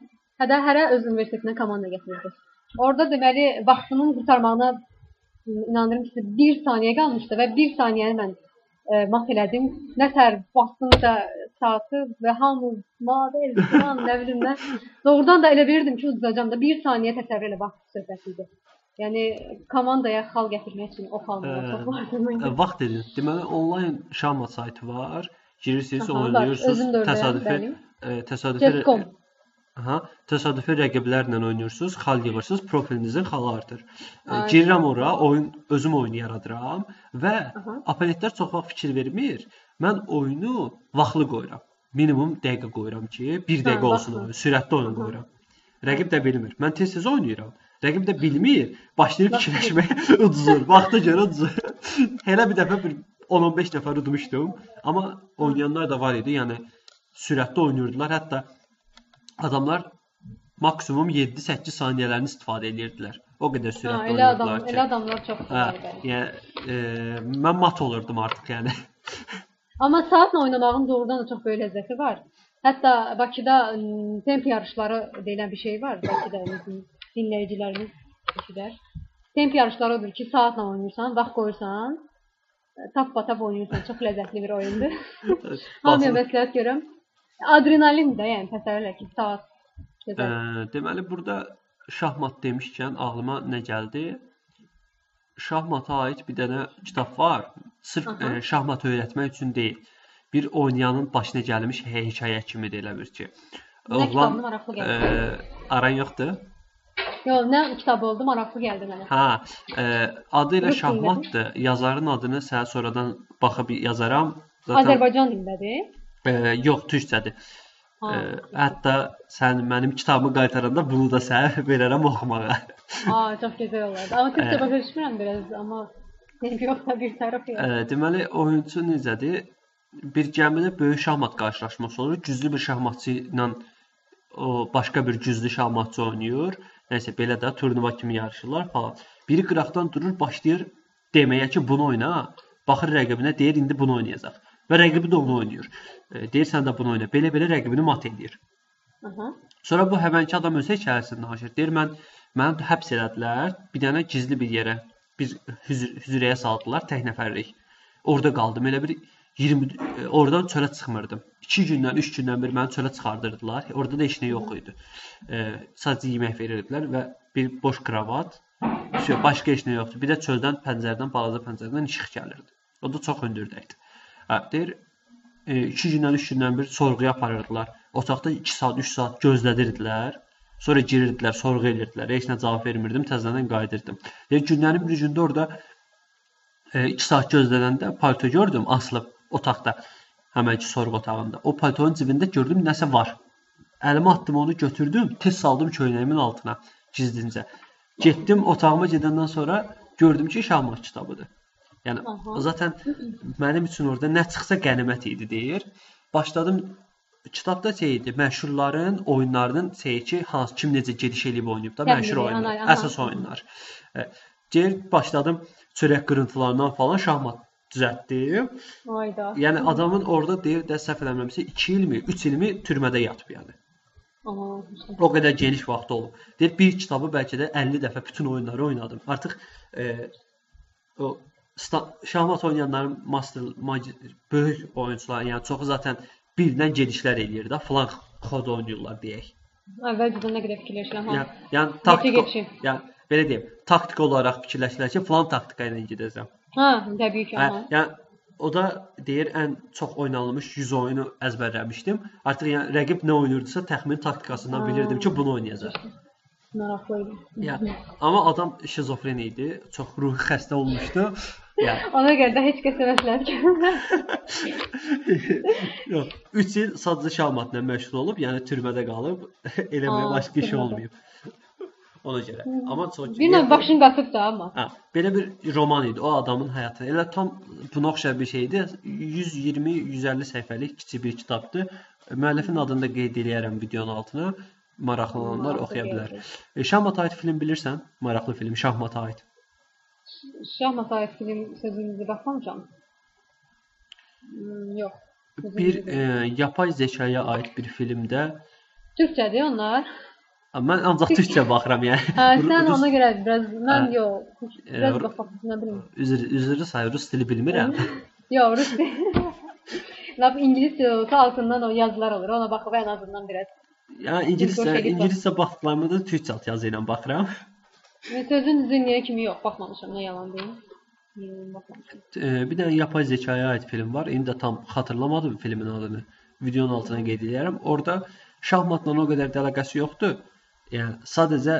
Speaker 2: hədə hərə öz universitetinə komanda gətirirdi. Orada deməli vaxtının qurtarmağına m, inandırım ki, 1 saniyə qalmışdı və 1 saniyəni mən ə, mat elədim. Nətər vaxtım da saatı və hamı model falan nə bilim nə. Doğrudan da elə bilirdim ki, udacağam da 1 saniyə təsəvvür elə vaxt söhbəti idi. Yəni komandaya xal gətirmək üçün o xalmalar
Speaker 1: Hə.
Speaker 2: çox lazım idi.
Speaker 1: Ə, vaxt dedin. Deməli onlayn şahmat saytı var. Girirsiniz,
Speaker 2: Aha, var.
Speaker 1: oynayırsınız.
Speaker 2: Ördəyəm,
Speaker 1: Təsadüfi
Speaker 2: bəli.
Speaker 1: ə, təsadüfi
Speaker 2: Chess.com.
Speaker 1: Aha, təsadüfi rəqiblərlə oynayırsınız, xal yığırsınız, profilinizin xalı artır. Ə,
Speaker 2: Aynen.
Speaker 1: Girirəm ora, oyun özüm oyun yaradıram və
Speaker 2: Aha.
Speaker 1: opponentlər çox vaxt fikir vermir. Mən oyunu vaxtlı qoyuram. Minimum dəqiqə qoyuram ki, 1 dəqiqə olsun oyun, sürətli oyun qoyuram. Rəqib də bilmir. Mən tez-tez oynayıram. Rəqib də bilmir, başlayır fikirləşməyə, uduzur. Vaxta görə uduzur. Elə bir dəfə bir 10-15 nəfər udmuşdum, amma oynayanlar da var idi. Yəni sürətli oynayırdılar. Hətta adamlar maksimum 7-8 saniyələrini istifadə edirdilər. O qədər
Speaker 2: Ha,
Speaker 1: sürətli
Speaker 2: elə adam,
Speaker 1: oynayırdılar ki.
Speaker 2: elə adamlar çox
Speaker 1: Hə, yəni e, mən mat olurdum artıq yəni.
Speaker 2: Amma saatla oynamağın doğrudan da çox böyük ləzzəti var. Hətta Bakıda temp yarışları deyilən bir şey var. Bizim dinləyicilərimiz eşidər. Temp yarışları odur ki, saatla oynayırsan, vaxt qoyursan, tap-tap oynayırsan. Çox ləzzətli bir oyundur. Hamıya məsləhət görürəm. Adrenalin də, yəni təsəvvür ki, saat
Speaker 1: Ə, deməli burada şahmat demişkən ağlıma nə gəldi? Şahmata aid bir dənə kitab var. Sırf
Speaker 2: Aha.
Speaker 1: ə, şahmat öyrətmək üçün deyil. bir oynayanın başına gəlmiş hekayə kimidir elə bir ki.
Speaker 2: Gəldi.
Speaker 1: e, aran yoxdur?
Speaker 2: Yox, nə kitab oldu, maraqlı gəldi mənə.
Speaker 1: Hə, e, adı ilə şahmatdır. Yazarın adını sənə sonradan baxıb yazaram. Zaten
Speaker 2: Azərbaycan dilindədir.
Speaker 1: e, yox, türkçədir.
Speaker 2: Ha.
Speaker 1: E, hətta sən mənim kitabımı qaytaranda bunu da sənə verərəm oxumağa.
Speaker 2: Aa, çox gözəl olardı. Amma türkçə
Speaker 1: Ə.
Speaker 2: başa düşmürəm biraz, amma yox da bir tərəf yox.
Speaker 1: E, deməli oyunçu necədir? Bir gəmidə böyük şahmat qarşılaşması olur. Güclü bir şahmatçı ilə o başqa bir güclü şahmatçı oynayır. Nəsə belə də turnuva kimi yarışırlar falan. Biri qıraqdan durur, başlayır deməyə ki, bunu oyna. Baxır rəqibinə, deyir indi bunu oynayacaq. Və rəqibi də onu oynayır. E, deyir sən də bunu oyna. Belə-belə rəqibini mat edir.
Speaker 2: Aha.
Speaker 1: Sonra bu həmənki adam öz hekayəsini danışır. Deyir mən məni həbs elədilər, bir dənə gizli bir yerə, bir hüzür, hüzürəyə saldılar tək nəfərlik. Orada qaldım. Elə bir 20 e, oradan çölə çıxmırdım. 2 gündən, 3 gündən bir məni çölə çıxardırdılar. Orada da heç nə yox idi. E, sadəcə yemək verirdilər və bir boş kravat, şey, başqa heç nə yoxdur. Bir də çöldən pəncərədən, balaca pəncərədən işıq gəlirdi. O da çox hündürdə idi. Hə, deyir 2 gündən, 3 gündən bir sorğuya aparırdılar. Otaqda 2 saat, 3 saat gözlədirdilər. Sonra girirdilər, sorğu edirdilər. Heç nə cavab vermirdim, təzədən qayıdırdım. Yəni günlərin bir gündə orada 2 saat gözlədəndə palto gördüm asılıb otaqda. Həmənki sorğu otağında. O paltonun cibində gördüm nəsə var. Əlimə atdım onu götürdüm, tez saldım köynəyimin altına gizlincə. Getdim otağıma gedəndən sonra gördüm ki, Şahmat kitabıdır. Yəni
Speaker 2: Aha.
Speaker 1: zaten mənim üçün orada nə çıxsa qənimət idi deyir. Başladım kitabda şey idi, məşhurların oyunlarının şeyi ki, hansı kim necə gediş eləyib oynayıb da məşhur oyunlar,
Speaker 2: ana- ana.
Speaker 1: əsas oyunlar. E, Deyir başladım çörək qırıntılarından falan şahmat düzəltdim.
Speaker 2: Ayda.
Speaker 1: Yəni adamın orada deyir də səhv eləmirəmsə 2 ilmi, 3 ilmi türmədə yatıb yəni.
Speaker 2: Aha.
Speaker 1: O qədər geniş vaxt olub. Deyir bir kitabı bəlkə də 50 dəfə bütün oyunları oynadım. Artıq e, o şahmat oynayanların master magi- böyük oyunçular, yəni çoxu zaten birdən gedişlər eləyir də, falan kod oynayırlar deyək.
Speaker 2: Əvvəlcədən nə qədər fikirləşirəm.
Speaker 1: Yəni, yəni taktik, yəni belə deyim, taktik olaraq fikirləşirlər ki, falan taktika ilə gedəcəm.
Speaker 2: Ha, təbii ki,
Speaker 1: Hə, yəni o da deyir ən çox oynanılmış 100 oyunu əzbərləmişdim. Artıq yəni rəqib nə oynayırdısa təxmin taktikasından
Speaker 2: Ha.
Speaker 1: bilirdim ki, bunu oynayacaq.
Speaker 2: Maraqlı idi.
Speaker 1: Yəni amma adam şizofren idi, çox ruhi xəstə olmuşdu. Yəni
Speaker 2: Ona görə də heç məsləhət görmürəm.
Speaker 1: yox, 3 il sadəcə şahmatla məşğul olub, yəni türmədə qalıb, eləməyə başqa iş olmayıb. Ona görə. Amma çox
Speaker 2: Bir növ başın qatıb da amma.
Speaker 1: Hə, belə bir roman idi o adamın həyatı. Elə tam buna oxşar bir şeydi. 120-150 səhifəlik kiçik bir kitabdır. Müəllifin adını da qeyd eləyərəm videonun altına. Maraqlananlar oxuya bilər. E, Şahmat aid film bilirsən? Maraqlı film Şahmat aid.
Speaker 2: Şahmat ayət film sözünüzü baxmamışam. Hmm, yox.
Speaker 1: Bir e, yapay zəkaya aid bir filmdə
Speaker 2: Türkçədir onlar.
Speaker 1: Mən ancaq türkçə baxıram yəni.
Speaker 2: Hə, sən ona görə biraz mən yox.
Speaker 1: E,
Speaker 2: Biraz baxaq, nə bilim.
Speaker 1: Üzr üzrlü say rus dili bilmirəm.
Speaker 2: Yox, rus deyil. Lap ingiliscə olsa altından o yazılar olur. Ona baxıb ən azından biraz.
Speaker 1: Yəni ingiliscə ingiliscə baxdıqlarımda da türkçə alt yazı ilə baxıram.
Speaker 2: Və sözün düzünlüyə kimi yox, baxmamışam, nə yalan deyim.
Speaker 1: E, bir dənə yapay zəkaya aid film var. İndi də tam xatırlamadım filmin adını. Videonun altına qeyd edirəm. Orda şahmatla o qədər də əlaqəsi yoxdur. Yəni sadəcə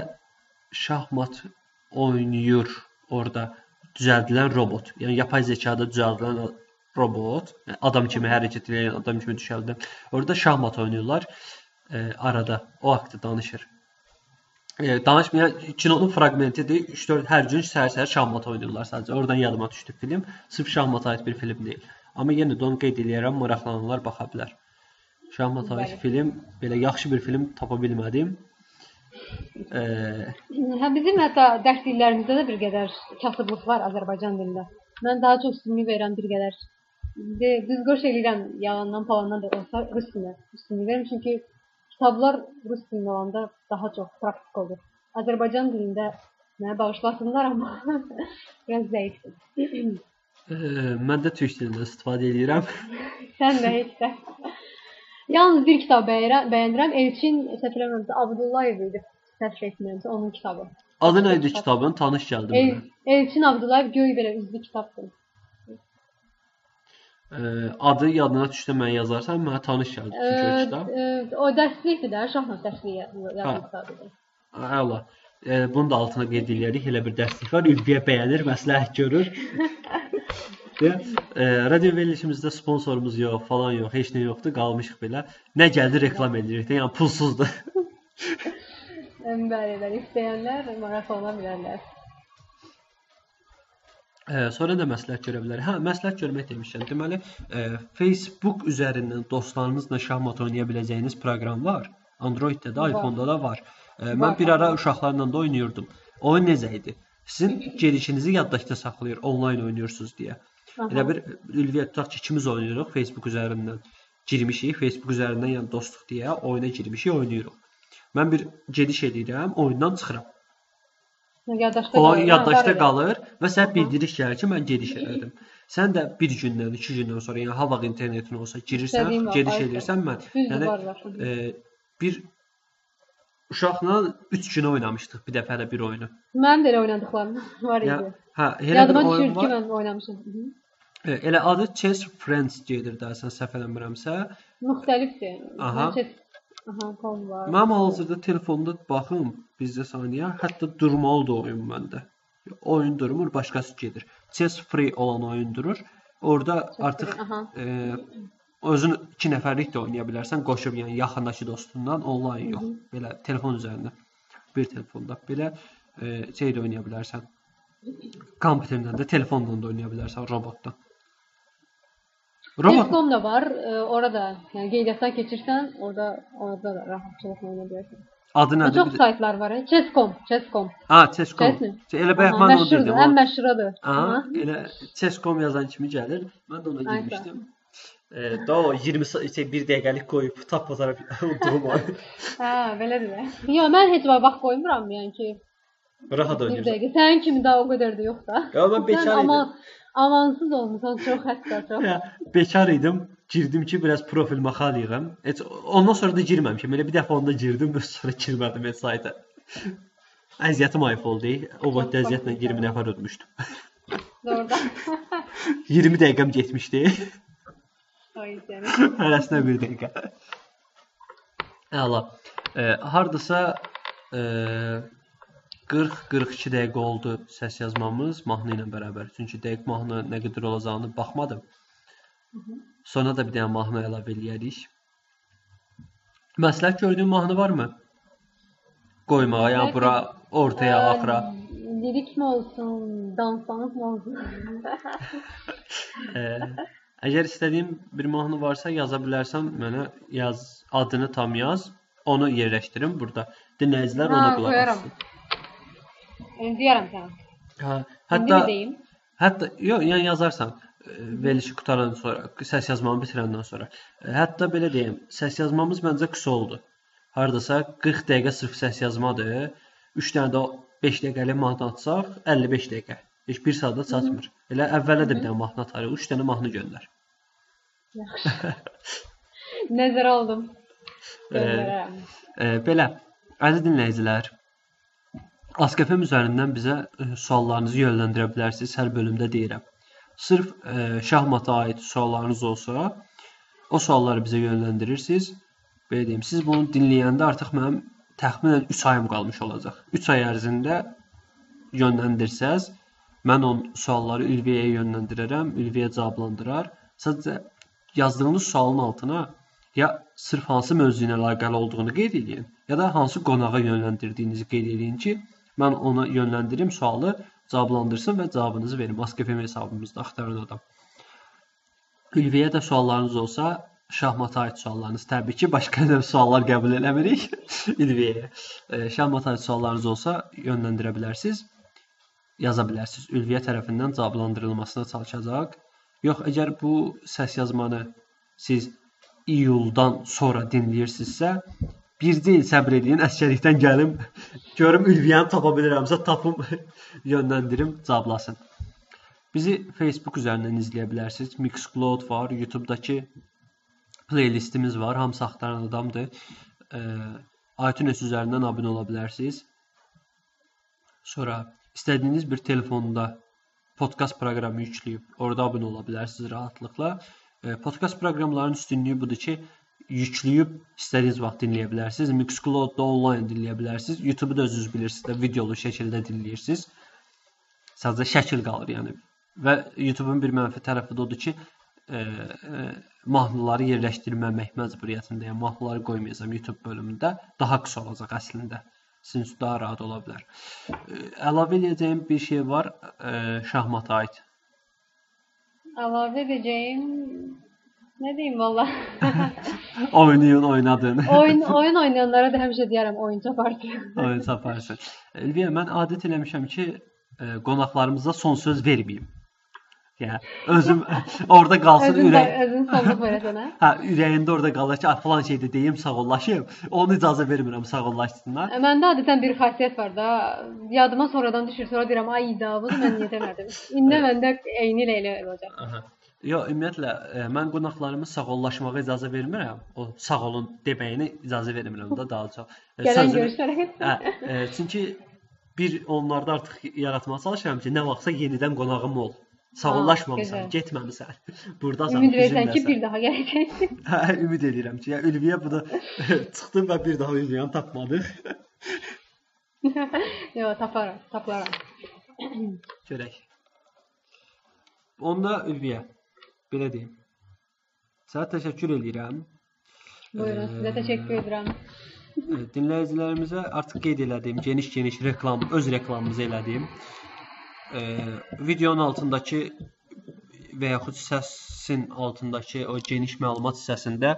Speaker 1: şahmat oynayır orada düzəldilən robot. Yəni yapay zəkada düzəldilən robot, yəni adam kimi hərəkət edən, adam kimi düşərilən. Orada şahmat oynayırlar. E, arada o haqqda danışır. E, danışmayan kinonun fraqmentidir. 3-4 hər gün səhər-səhər şahmat oynayırlar sadəcə. Oradan yadıma düşdü film. Sırf şahmata aid bir film deyil. Amma yenə də onu qeyd eləyərəm, maraqlananlar baxa bilər. Şahmata aid film, belə yaxşı bir film tapa bilmədim. E,
Speaker 2: Hə bizim hətta dərs illərimizdə də bir qədər kasıblıq var Azərbaycan dilində. Mən daha çox üstünlük verirəm bir qədər. De, düz qoş eləyirəm yalandan falandan da olsa rus dilinə üstünlük verirəm çünki kitablar rus dilində olanda daha çox praktik olur. Azərbaycan dilində mənə bağışlasınlar amma biraz zəifdir.
Speaker 1: mən də türk dilindən istifadə edirəm.
Speaker 2: Sən də heç də. Yalnız bir kitab bəyənirəm. Elçin səhv eləmirəmsə Abdullayev idi. Səhv etmirəmsə onun kitabı.
Speaker 1: Adı nə idi kitabın? Tanış gəldi
Speaker 2: El,
Speaker 1: mənə.
Speaker 2: Elçin Abdullayev göy belə üzlü kitabdır.
Speaker 1: Ə, adı yadına düşsə mən yazarsan, mənə tanış gəldi çünki o kitab.
Speaker 2: e, o dərslikdir də, şahmat dərsliyi yazmaq kitabıdır.
Speaker 1: Əla. E, bunun da altına qeyd edirik. Elə bir dərslik var. Ülviyə bəyənir, məsləhət görür. Deyə, e, radio verilişimizdə sponsorumuz yox, falan yox, heç nə yoxdur, qalmışıq belə. Nə gəldi reklam edirik də, yəni pulsuzdur.
Speaker 2: Bəli, bəli, istəyənlər maraqlana bilərlər.
Speaker 1: E, sonra da məsləhət görə bilərik. Hə, məsləhət görmək demişəm. Deməli, e, Facebook üzərindən dostlarınızla şahmat oynaya biləcəyiniz proqram var. Android-də də, iPhone-da da var. E, mən bir ara uşaqlarla da oynayırdım. Oyun necə idi? Sizin gedişinizi yaddaşda saxlayır, onlayn oynayırsınız deyə. Elə bir Ülviyə tutaq ki, ikimiz oynayırıq Facebook üzərindən. Girmişik Facebook üzərindən, yəni dostluq deyə oyuna girmişik, oynayırıq. Mən bir gediş edirəm, oyundan çıxıram.
Speaker 2: Yaddaşda
Speaker 1: O yaddaşda qalır və
Speaker 2: Aha.
Speaker 1: bildiriş gəlir ki, mən gediş elədim. Sən də bir gündən, iki gündən sonra, yəni ha vaxt internetin olsa girirsən, gediş edirsən mən. Yəni e, bir uşaqla 3 gün oynamışdıq bir dəfə də bir oyunu.
Speaker 2: Mənim də elə oynadıqlarım var idi.
Speaker 1: hə, elə
Speaker 2: Yadıma düşür ki, mən oynamışam.
Speaker 1: E, Elə adı Chess Friends gedir də, sən səhv eləmirəmsə.
Speaker 2: Müxtəlifdir.
Speaker 1: Aha.
Speaker 2: Aha, kom var.
Speaker 1: Mənim hal-hazırda telefonda baxım, bizdə saniyə, hətta durmalıdır oyun məndə. Oyun durmur, başqası gedir. Chess Free olan oyun durur. Orada artıq e, özün 2 nəfərlik də oynaya bilərsən, qoşub yəni yaxındakı dostundan onlayn yox. Belə telefon üzərində. Bir telefonda belə e, şey də oynaya bilərsən. Kompüterdən də, telefondan da oynaya bilərsən, robotdan.
Speaker 2: Chess.com da var. E, orada yəni qeydiyyatdan keçirsən, orada orada da rahatçılıqla oynaya bilərsən.
Speaker 1: adı
Speaker 2: Nə
Speaker 1: nədir?
Speaker 2: çox
Speaker 1: Bir də-
Speaker 2: saytlar var. e. Chess.com, Chess.com.
Speaker 1: Ha, Chess.com. Elə onu
Speaker 2: məşhurdur,
Speaker 1: dedim.
Speaker 2: ən
Speaker 1: o-
Speaker 2: məşhuradır.
Speaker 1: Aha,
Speaker 2: Aha.
Speaker 1: elə Chess.com yazan kimi gəlir. Mən də ona girmişdim. E, daha o 20 sa- şey 1 dəqiqəlik qoyub tap fotoğraf olduğum oyun.
Speaker 2: Hə, belədir. Yox, mən heç vaxt qoymuram, yəni ki,
Speaker 1: Rahat
Speaker 2: bir
Speaker 1: oynayırsan.
Speaker 2: dəqiqə. Sənin kimi daha o qədər də yox da.
Speaker 1: Ya mən bekar idim.
Speaker 2: ama amansız olmusan çox.
Speaker 1: Ya, bekar idim. Girdim ki, biraz profil maxalıyım. Heç ondan sonra da girməmişəm. Elə bir dəfə onda girdim, sonra girmədim heç sayda. Əziyyətim ayıb oldu. O vaxt əziyyətlə 20 nəfər ötmüşdüm.
Speaker 2: Doğrudan.
Speaker 1: 20 dəqiqəm getmişdi.
Speaker 2: Ay səni.
Speaker 1: Hərəsinə bir dəqiqə. Əla. E, hardasa e, 40-42 dəqiqə oldu səs yazmamız mahnı ilə bərabər. Çünki dəqiq mahnı nə qədər olacağını baxmadım. Sonra da bir dənə mahnı əlavə eləyərik. Məsləhət gördüyün mahnı varmı? Qoymağa, yəni bura ortaya, axıra.
Speaker 2: Lirik mi olsun, danslanıq mı olsun?
Speaker 1: E, əgər istədiyin bir mahnı varsa yaza bilərsən, mənə yaz, adını tam yaz. Onu yerləşdirin burada. Dinləyicilər ona qulaq
Speaker 2: qoyaram. Yəni deyərəm sənə.
Speaker 1: Hə,
Speaker 2: Hətta
Speaker 1: hətta yox, yəni yazarsan e, verilişi qutarandan sonra, səs yazmamı bitirəndən sonra. E, Hətta belə deyim, səs yazmamız məncə qısa oldu. Hardasa 40 dəqiqə sırf səs yazmadır. 3 dənə də 5 dəqiqəlik mahnı atsaq 55 dəqiqə. Heç 1 saata çatmır. Elə əvvələ də bir dənə mahnı atarıq. 3 dənə mahnı göndər.
Speaker 2: Nəzərə aldım.
Speaker 1: E,
Speaker 2: Göndərərəm.
Speaker 1: e, belə əziz dinləyicilər, Askefm üzərindən bizə e, suallarınızı yönləndirə bilərsiniz. Hər bölümdə deyirəm. Sırf e, şahmata aid suallarınız olsa, o sualları bizə yönləndirirsiniz. Belə deyim, siz bunu dinləyəndə artıq mənim təxminən 3 ayım qalmış olacaq. 3 ay ərzində yönləndirsəz, mən o sualları Ülviyə yönləndirərəm, Ülviyə cavablandırar. Sadəcə yazdığınız sualın altına ya sırf hansı mövzu ilə əlaqəli olduğunu qeyd edin, ya da hansı qonağa yönləndirdiyinizi qeyd edin ki, mən ona yönləndirim sualı cavablandırsın və cavabınızı verim. Askefm hesabımızda axtaran adam. Ülviyə də suallarınız olsa, şahmata aid suallarınız təbii ki, başqa növ suallar qəbul eləmirik Ülviyəyə. E, şahmata aid suallarınız olsa yönləndirə bilərsiniz. Yaza bilərsiniz. Ülviyə tərəfindən cavablandırılmasına çalışacaq. Yox, əgər bu səs yazmanı siz iyuldan sonra dinləyirsinizsə, bircə il səbr edin, əsgərlikdən gəlim, görüm Ülviyəni tapa bilirəmsə tapım, yönləndirim, cavablasın. Bizi Facebook üzərindən izləyə bilərsiniz. Mixcloud var, YouTube-dakı playlistimiz var. Hamısı axtaran adamdır. E, iTunes üzərindən abunə ola bilərsiniz. Sonra istədiyiniz bir telefonda podkast proqramı yükləyib orada abunə ola bilərsiniz rahatlıqla. E, Podkast proqramlarının üstünlüyü budur ki, yükləyib istədiyiniz vaxt dinləyə bilərsiniz. Mixcloud-da onlayn dinləyə bilərsiniz. YouTube-u da özünüz bilirsiniz də videolu şəkildə dinləyirsiniz. Sadəcə şəkil qalır, yəni. Və YouTube-un bir mənfi tərəfi də odur ki, e, e, mahnıları yerləşdirməmək məcburiyyətindəyəm. Mahnıları qoymayacağam YouTube bölümündə. Daha qısa olacaq əslində. Sizin üçün daha rahat ola bilər. E, əlavə edəcəyim bir şey var, e, şahmata aid.
Speaker 2: Əlavə edəcəyim nə deyim valla.
Speaker 1: Oynayın, oynadın.
Speaker 2: oyun oyun oynayanlara da həmişə deyərəm oyun çapardı.
Speaker 1: Oyun çaparsın. Elviyə mən adət eləmişəm ki, e, qonaqlarımıza son söz verməyim. Yəni özüm orada qalsın
Speaker 2: Özün
Speaker 1: ürək.
Speaker 2: özün sonluq verəsən hə.
Speaker 1: Hə, ürəyində orada qalır ki, "Ay, falan şeydə deyim, sağollaşım." Onu icazə vermirəm sağollaşsınlar.
Speaker 2: Məndə adətən bir xassiyyət var da. Yadıma sonradan düşür, sonra deyirəm, "Ay da, bunu mən niyə demədim?" İndi məndə eyni ilə elə olacaq.
Speaker 1: Aha. Yo, ümumiyyətlə e, mən qonaqlarımı sağollaşmağa icazə vermirəm. O sağ olun deməyinə icazə vermirəm da daha çox. E,
Speaker 2: Gələn görüşlərə.
Speaker 1: Hə, e, çünki bir onlarda artıq yaratmağa çalışıram ki, nə vaxtsa yenidən qonağım ol. Sağollaşmamısan,
Speaker 2: gözəl.
Speaker 1: getməmisən. Burdasan.
Speaker 2: Ümid versən ki, bir daha gələcəksən.
Speaker 1: Hə, ümid edirəm ki, ya Ülviyə bu da çıxdım və bir daha Ülviyanı tapmadıq.
Speaker 2: Yox, taparam, taparam.
Speaker 1: Görək. Onda Ülviyə belə deyim. Sənə təşəkkür edirəm.
Speaker 2: Buyurun, sizə təşəkkür edirəm.
Speaker 1: Dinləyicilərimizə artıq qeyd elədiyim geniş-geniş reklam, öz reklamımızı elədim. E, videonun altındakı və yaxud səsin altındakı o geniş məlumat hissəsində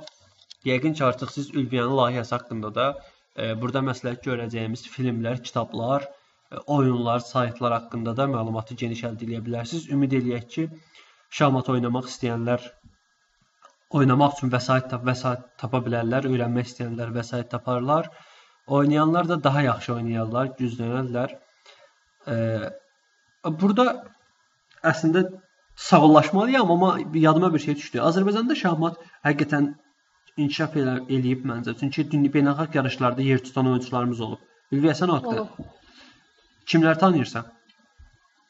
Speaker 1: yəqin ki, artıq siz Ülviyanın layihəsi haqqında da e, burada məsləhət görəcəyimiz filmlər, kitablar, oyunlar, saytlar haqqında da məlumatı geniş əldə edə bilərsiniz. Ümid eləyək ki, şahmat oynamaq istəyənlər oynamaq üçün vəsait tap vəsait tapa bilərlər, öyrənmək istəyənlər vəsait taparlar. Oynayanlar da daha yaxşı oynayarlar, güclənərlər. Eee burada əslində sağollaşmalıyam, amma yadıma bir şey düşdü. Azərbaycanda şahmat həqiqətən inkişaf elə, eləyib məncə. Çünki dünya beynəlxalq yarışlarda yer tutan oyunçularımız olub. O haqqda?
Speaker 2: Olub.
Speaker 1: Kimləri tanıyırsan?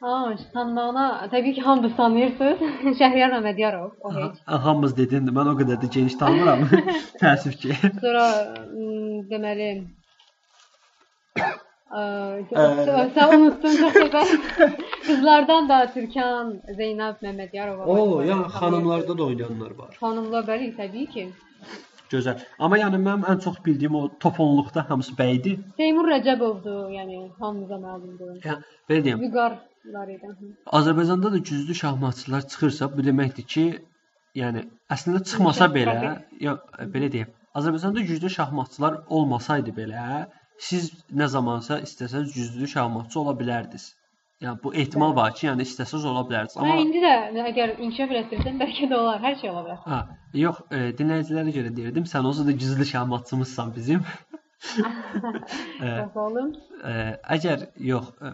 Speaker 2: Ha, tanımağına təbii ki, hamınız tanıyırsınız. Şəhriyar Məmmədiyarov, o heç.
Speaker 1: Ha, hamımız dedin, mən o qədər də geniş tanımıram. Təəssüf ki.
Speaker 2: Sonra deməli sən unutdun çox dəfə. Qızlardan da Türkan, Zeynəb Məmmədiyarova.
Speaker 1: O, yəni xanımlarda da oynayanlar var.
Speaker 2: Xanımlar bəli, təbii ki.
Speaker 1: Gözəl. Amma yəni mənim ən çox bildiyim o top 10-luqda hamısı bəydi.
Speaker 2: Teymur Rəcəbovdur, yəni hamımıza məlumdur.
Speaker 1: Yəni belə deyim,
Speaker 2: Vüqar var idi.
Speaker 1: Azərbaycanda da güclü şahmatçılar çıxırsa, bu deməkdir ki, yəni əslində çıxmasa belə, ya belə deyim, Azərbaycanda güclü şahmatçılar olmasaydı belə, siz nə zamansa istəsəz güclü şahmatçı ola bilərdiniz. Yəni bu ehtimal var ki, yəni istəsəz ola bilərdiniz.
Speaker 2: Amma
Speaker 1: Amma
Speaker 2: indi də əgər inkişaf elətdirsən bəlkə də olar, hər şey ola bilər.
Speaker 1: ha, yox, e, dinləyicilərə görə deyirdim, sən onsuz da güclü şahmatçımızsan bizim.
Speaker 2: Sağ olun.
Speaker 1: Ə, əgər yox, ə,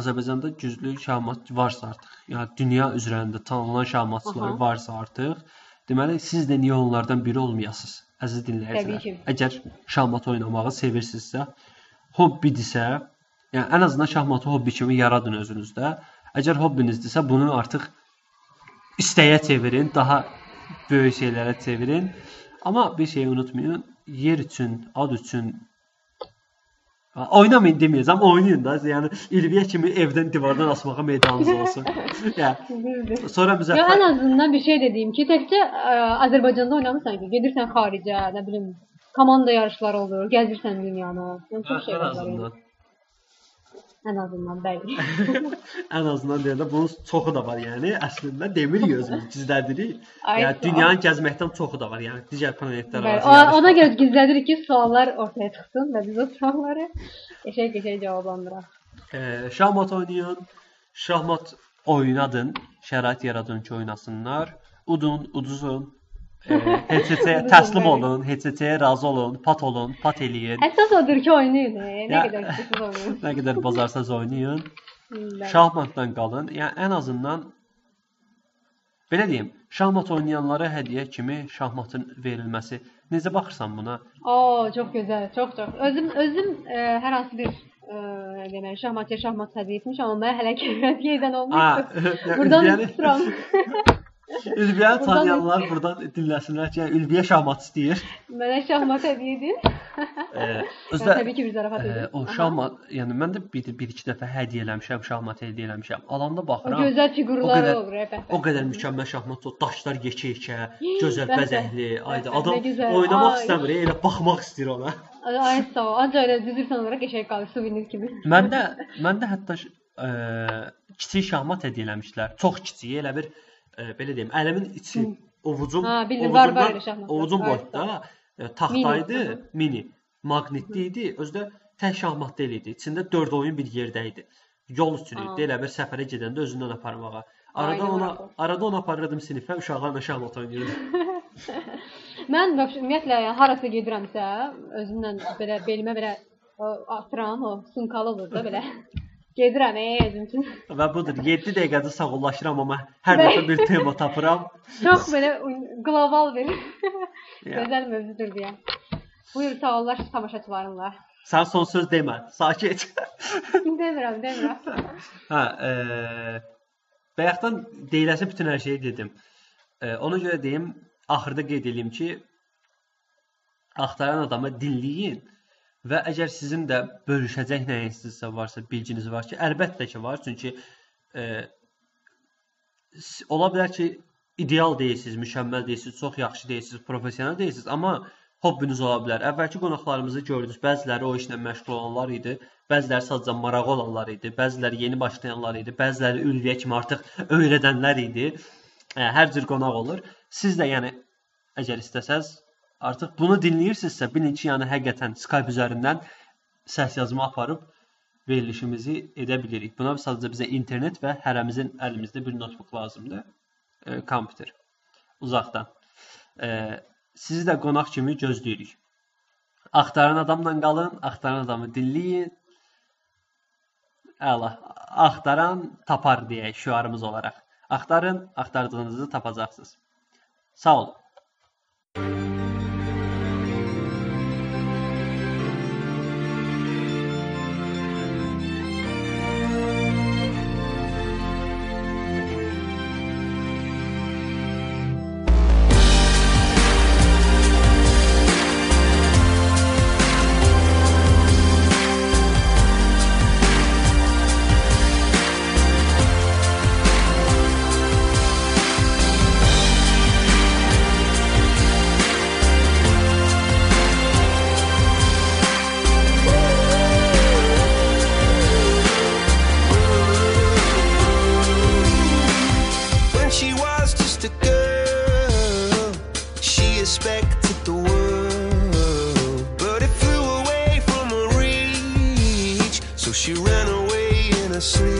Speaker 1: Azərbaycanda güclü şahmat varsa artıq, yəni dünya üzərində tanınan şahmatçılar
Speaker 2: Aha.
Speaker 1: varsa artıq, deməli siz də niyə onlardan biri olmayasınız, əziz dinləyicilər? Əgər şahmat oynamağı sevirsinizsə, hobbidirsə, yəni ən azından şahmatı hobbi kimi yaradın özünüzdə. Əgər hobbinizdirsə, bunu artıq istəyə çevirin, daha böyük şeylərə çevirin. Amma bir şeyi unutmayın, yer üçün, ad üçün Oynamayın deməyəcəm, oynayın da. Yəni İlviyə kimi evdən divardan asmağa meydanınız olsun. yəni sonra
Speaker 2: Yo, ən
Speaker 1: müzəffər
Speaker 2: azından bir şey dediyim ki, təkcə ə, Azərbaycanda oynamırsan ki, gedirsən xaricə, nə bilim, komanda yarışları olur, gəzirsən dünyanı. Yəni çox şey
Speaker 1: ən
Speaker 2: var. Ən azından bəli.
Speaker 1: ən azından deyəndə bunun çoxu da var, yəni əslində demirik özümüz gizlədirik.
Speaker 2: Ay,
Speaker 1: yəni dünyanın gəzməkdən çoxu da var, yəni digər planetlərə
Speaker 2: Bəli. Ona görə gizlədirik ki, suallar ortaya çıxsın və biz o sualları qəşəng-qəşəng cavablandıraq.
Speaker 1: E, şahmat oynayın, şahmat oynadın, şərait yaradın ki, oynasınlar. Udun, uduzun. E,
Speaker 2: Uduzun,
Speaker 1: təslim olun, HCC-yə razı olun, pat olun, pat eləyin.
Speaker 2: Əsas odur ki, oynayın. e, Nə qədər istəyirsiniz oynayın.
Speaker 1: Nə qədər bacarsanız oynayın. Şahmatdan qalın. Yəni ən azından belə deyim, şahmat oynayanlara hədiyyə kimi şahmatın verilməsi. Necə baxırsan buna?
Speaker 2: Oo, çox gözəl, çox çox. Özüm özüm ə, hər hansı bir ə, deməli şahmatçı şahmat hədiyyə etmişəm, amma mənə hələ ki hədiyyə edən olmayıb. Buradan
Speaker 1: yəni. Ülviyə tanıyanlar buradan dinləsinlər ki, yəni Ülviyə şahmat istəyir.
Speaker 2: Mənə şahmat hədiyyə edin.
Speaker 1: Özdə
Speaker 2: təbii ki, bir zarafat
Speaker 1: e,
Speaker 2: edin.
Speaker 1: o şahmat, yəni mən də bir, bir iki dəfə hədiyyə eləmişəm, şahmat hədiyyə eləmişəm. Alanda
Speaker 2: O
Speaker 1: baxıram.
Speaker 2: gözəl
Speaker 1: O
Speaker 2: fiqurlar
Speaker 1: qədər-
Speaker 2: olur, bəh.
Speaker 1: O qədər mükəmməl şahmat, o daşlar yekə-yekə, gözəl bəzəkli. Ayda adam
Speaker 2: gözəl,
Speaker 1: oynamaq istəmir, elə baxmaq istəyir ona.
Speaker 2: Ay sağ ol. Ancaq elə düzürsən onlara qəşəng qalır, suvenir kimi.
Speaker 1: Məndə məndə hətta kiçik şahmat hədiyyə eləmişlər. Çox kiçik, elə bir ə, belə deyim, əlimin içi, ovucum,
Speaker 2: Ha, bildim, var, var.
Speaker 1: Ovucum boyda ə, taxtaydı,
Speaker 2: Mini,
Speaker 1: mini, maqnitli idi. Özdə tək şahmat deyil idi. İçində 4 oyun bir yerdə idi. Yol üstü idi. Elə bir səfərə gedəndə özündən aparmağa. Arada ona arada ona aparırdım sinifə, uşaqlarla şahmat oynayırdım.
Speaker 2: Mən ümumiyyətlə yəni, harasa gedirəmsə, özümlə belə belimə belə atıram, o sumkalı olur da belə. Gedirəm ey.
Speaker 1: Və budur. 7 dəqiqədə sağollaşıram amma hər dəfə bir tema tapıram.
Speaker 2: Çox belə qlobal bir gözəl mövzudur deyə. Buyur sağollar tamaşaçılarımla.
Speaker 1: Sən son söz demə. Sakit.
Speaker 2: demirəm, demirəm.
Speaker 1: Hə, e, bayaqdan deyiləsi bütün hər şeyi dedim. E, ona görə deyim, axırda qeyd edeyim ki, axtaran adamı dinləyin və əgər sizin də bölüşəcək nəyinizsə varsa, bilginiz var ki, əlbəttə ki var, çünki e, ola bilər ki, ideal deyilsiniz, mükəmməl deyilsiniz, çox yaxşı deyilsiniz, professional deyilsiniz, amma hobbiniz ola bilər. Əvvəlki qonaqlarımızı gördünüz. Bəziləri o işlə məşğul olanlar idi, bəziləri sadəcə marağı olanlar idi, bəziləri yeni başlayanlar idi, bəziləri ülviyə kimi artıq öyrədənlər idi. Hə, hər cür qonaq olur. Siz də yəni əgər istəsəz artıq bunu dinləyirsinizsə, bilin ki, yəni həqiqətən Skype üzərindən səs yazma aparıb verilişimizi edə bilirik. Buna sadəcə bizə internet və hərəmizin əlimizdə bir notebook lazımdır. E, kompüter uzaqdan. E, sizi də qonaq kimi gözləyirik. Axtaran adamla qalın, axtaran adamı dinləyin. Əla, axtaran tapar deyək şüarımız olaraq. Axtarın, axtardığınızı tapacaqsınız. Sağ olun.
Speaker 3: Sleep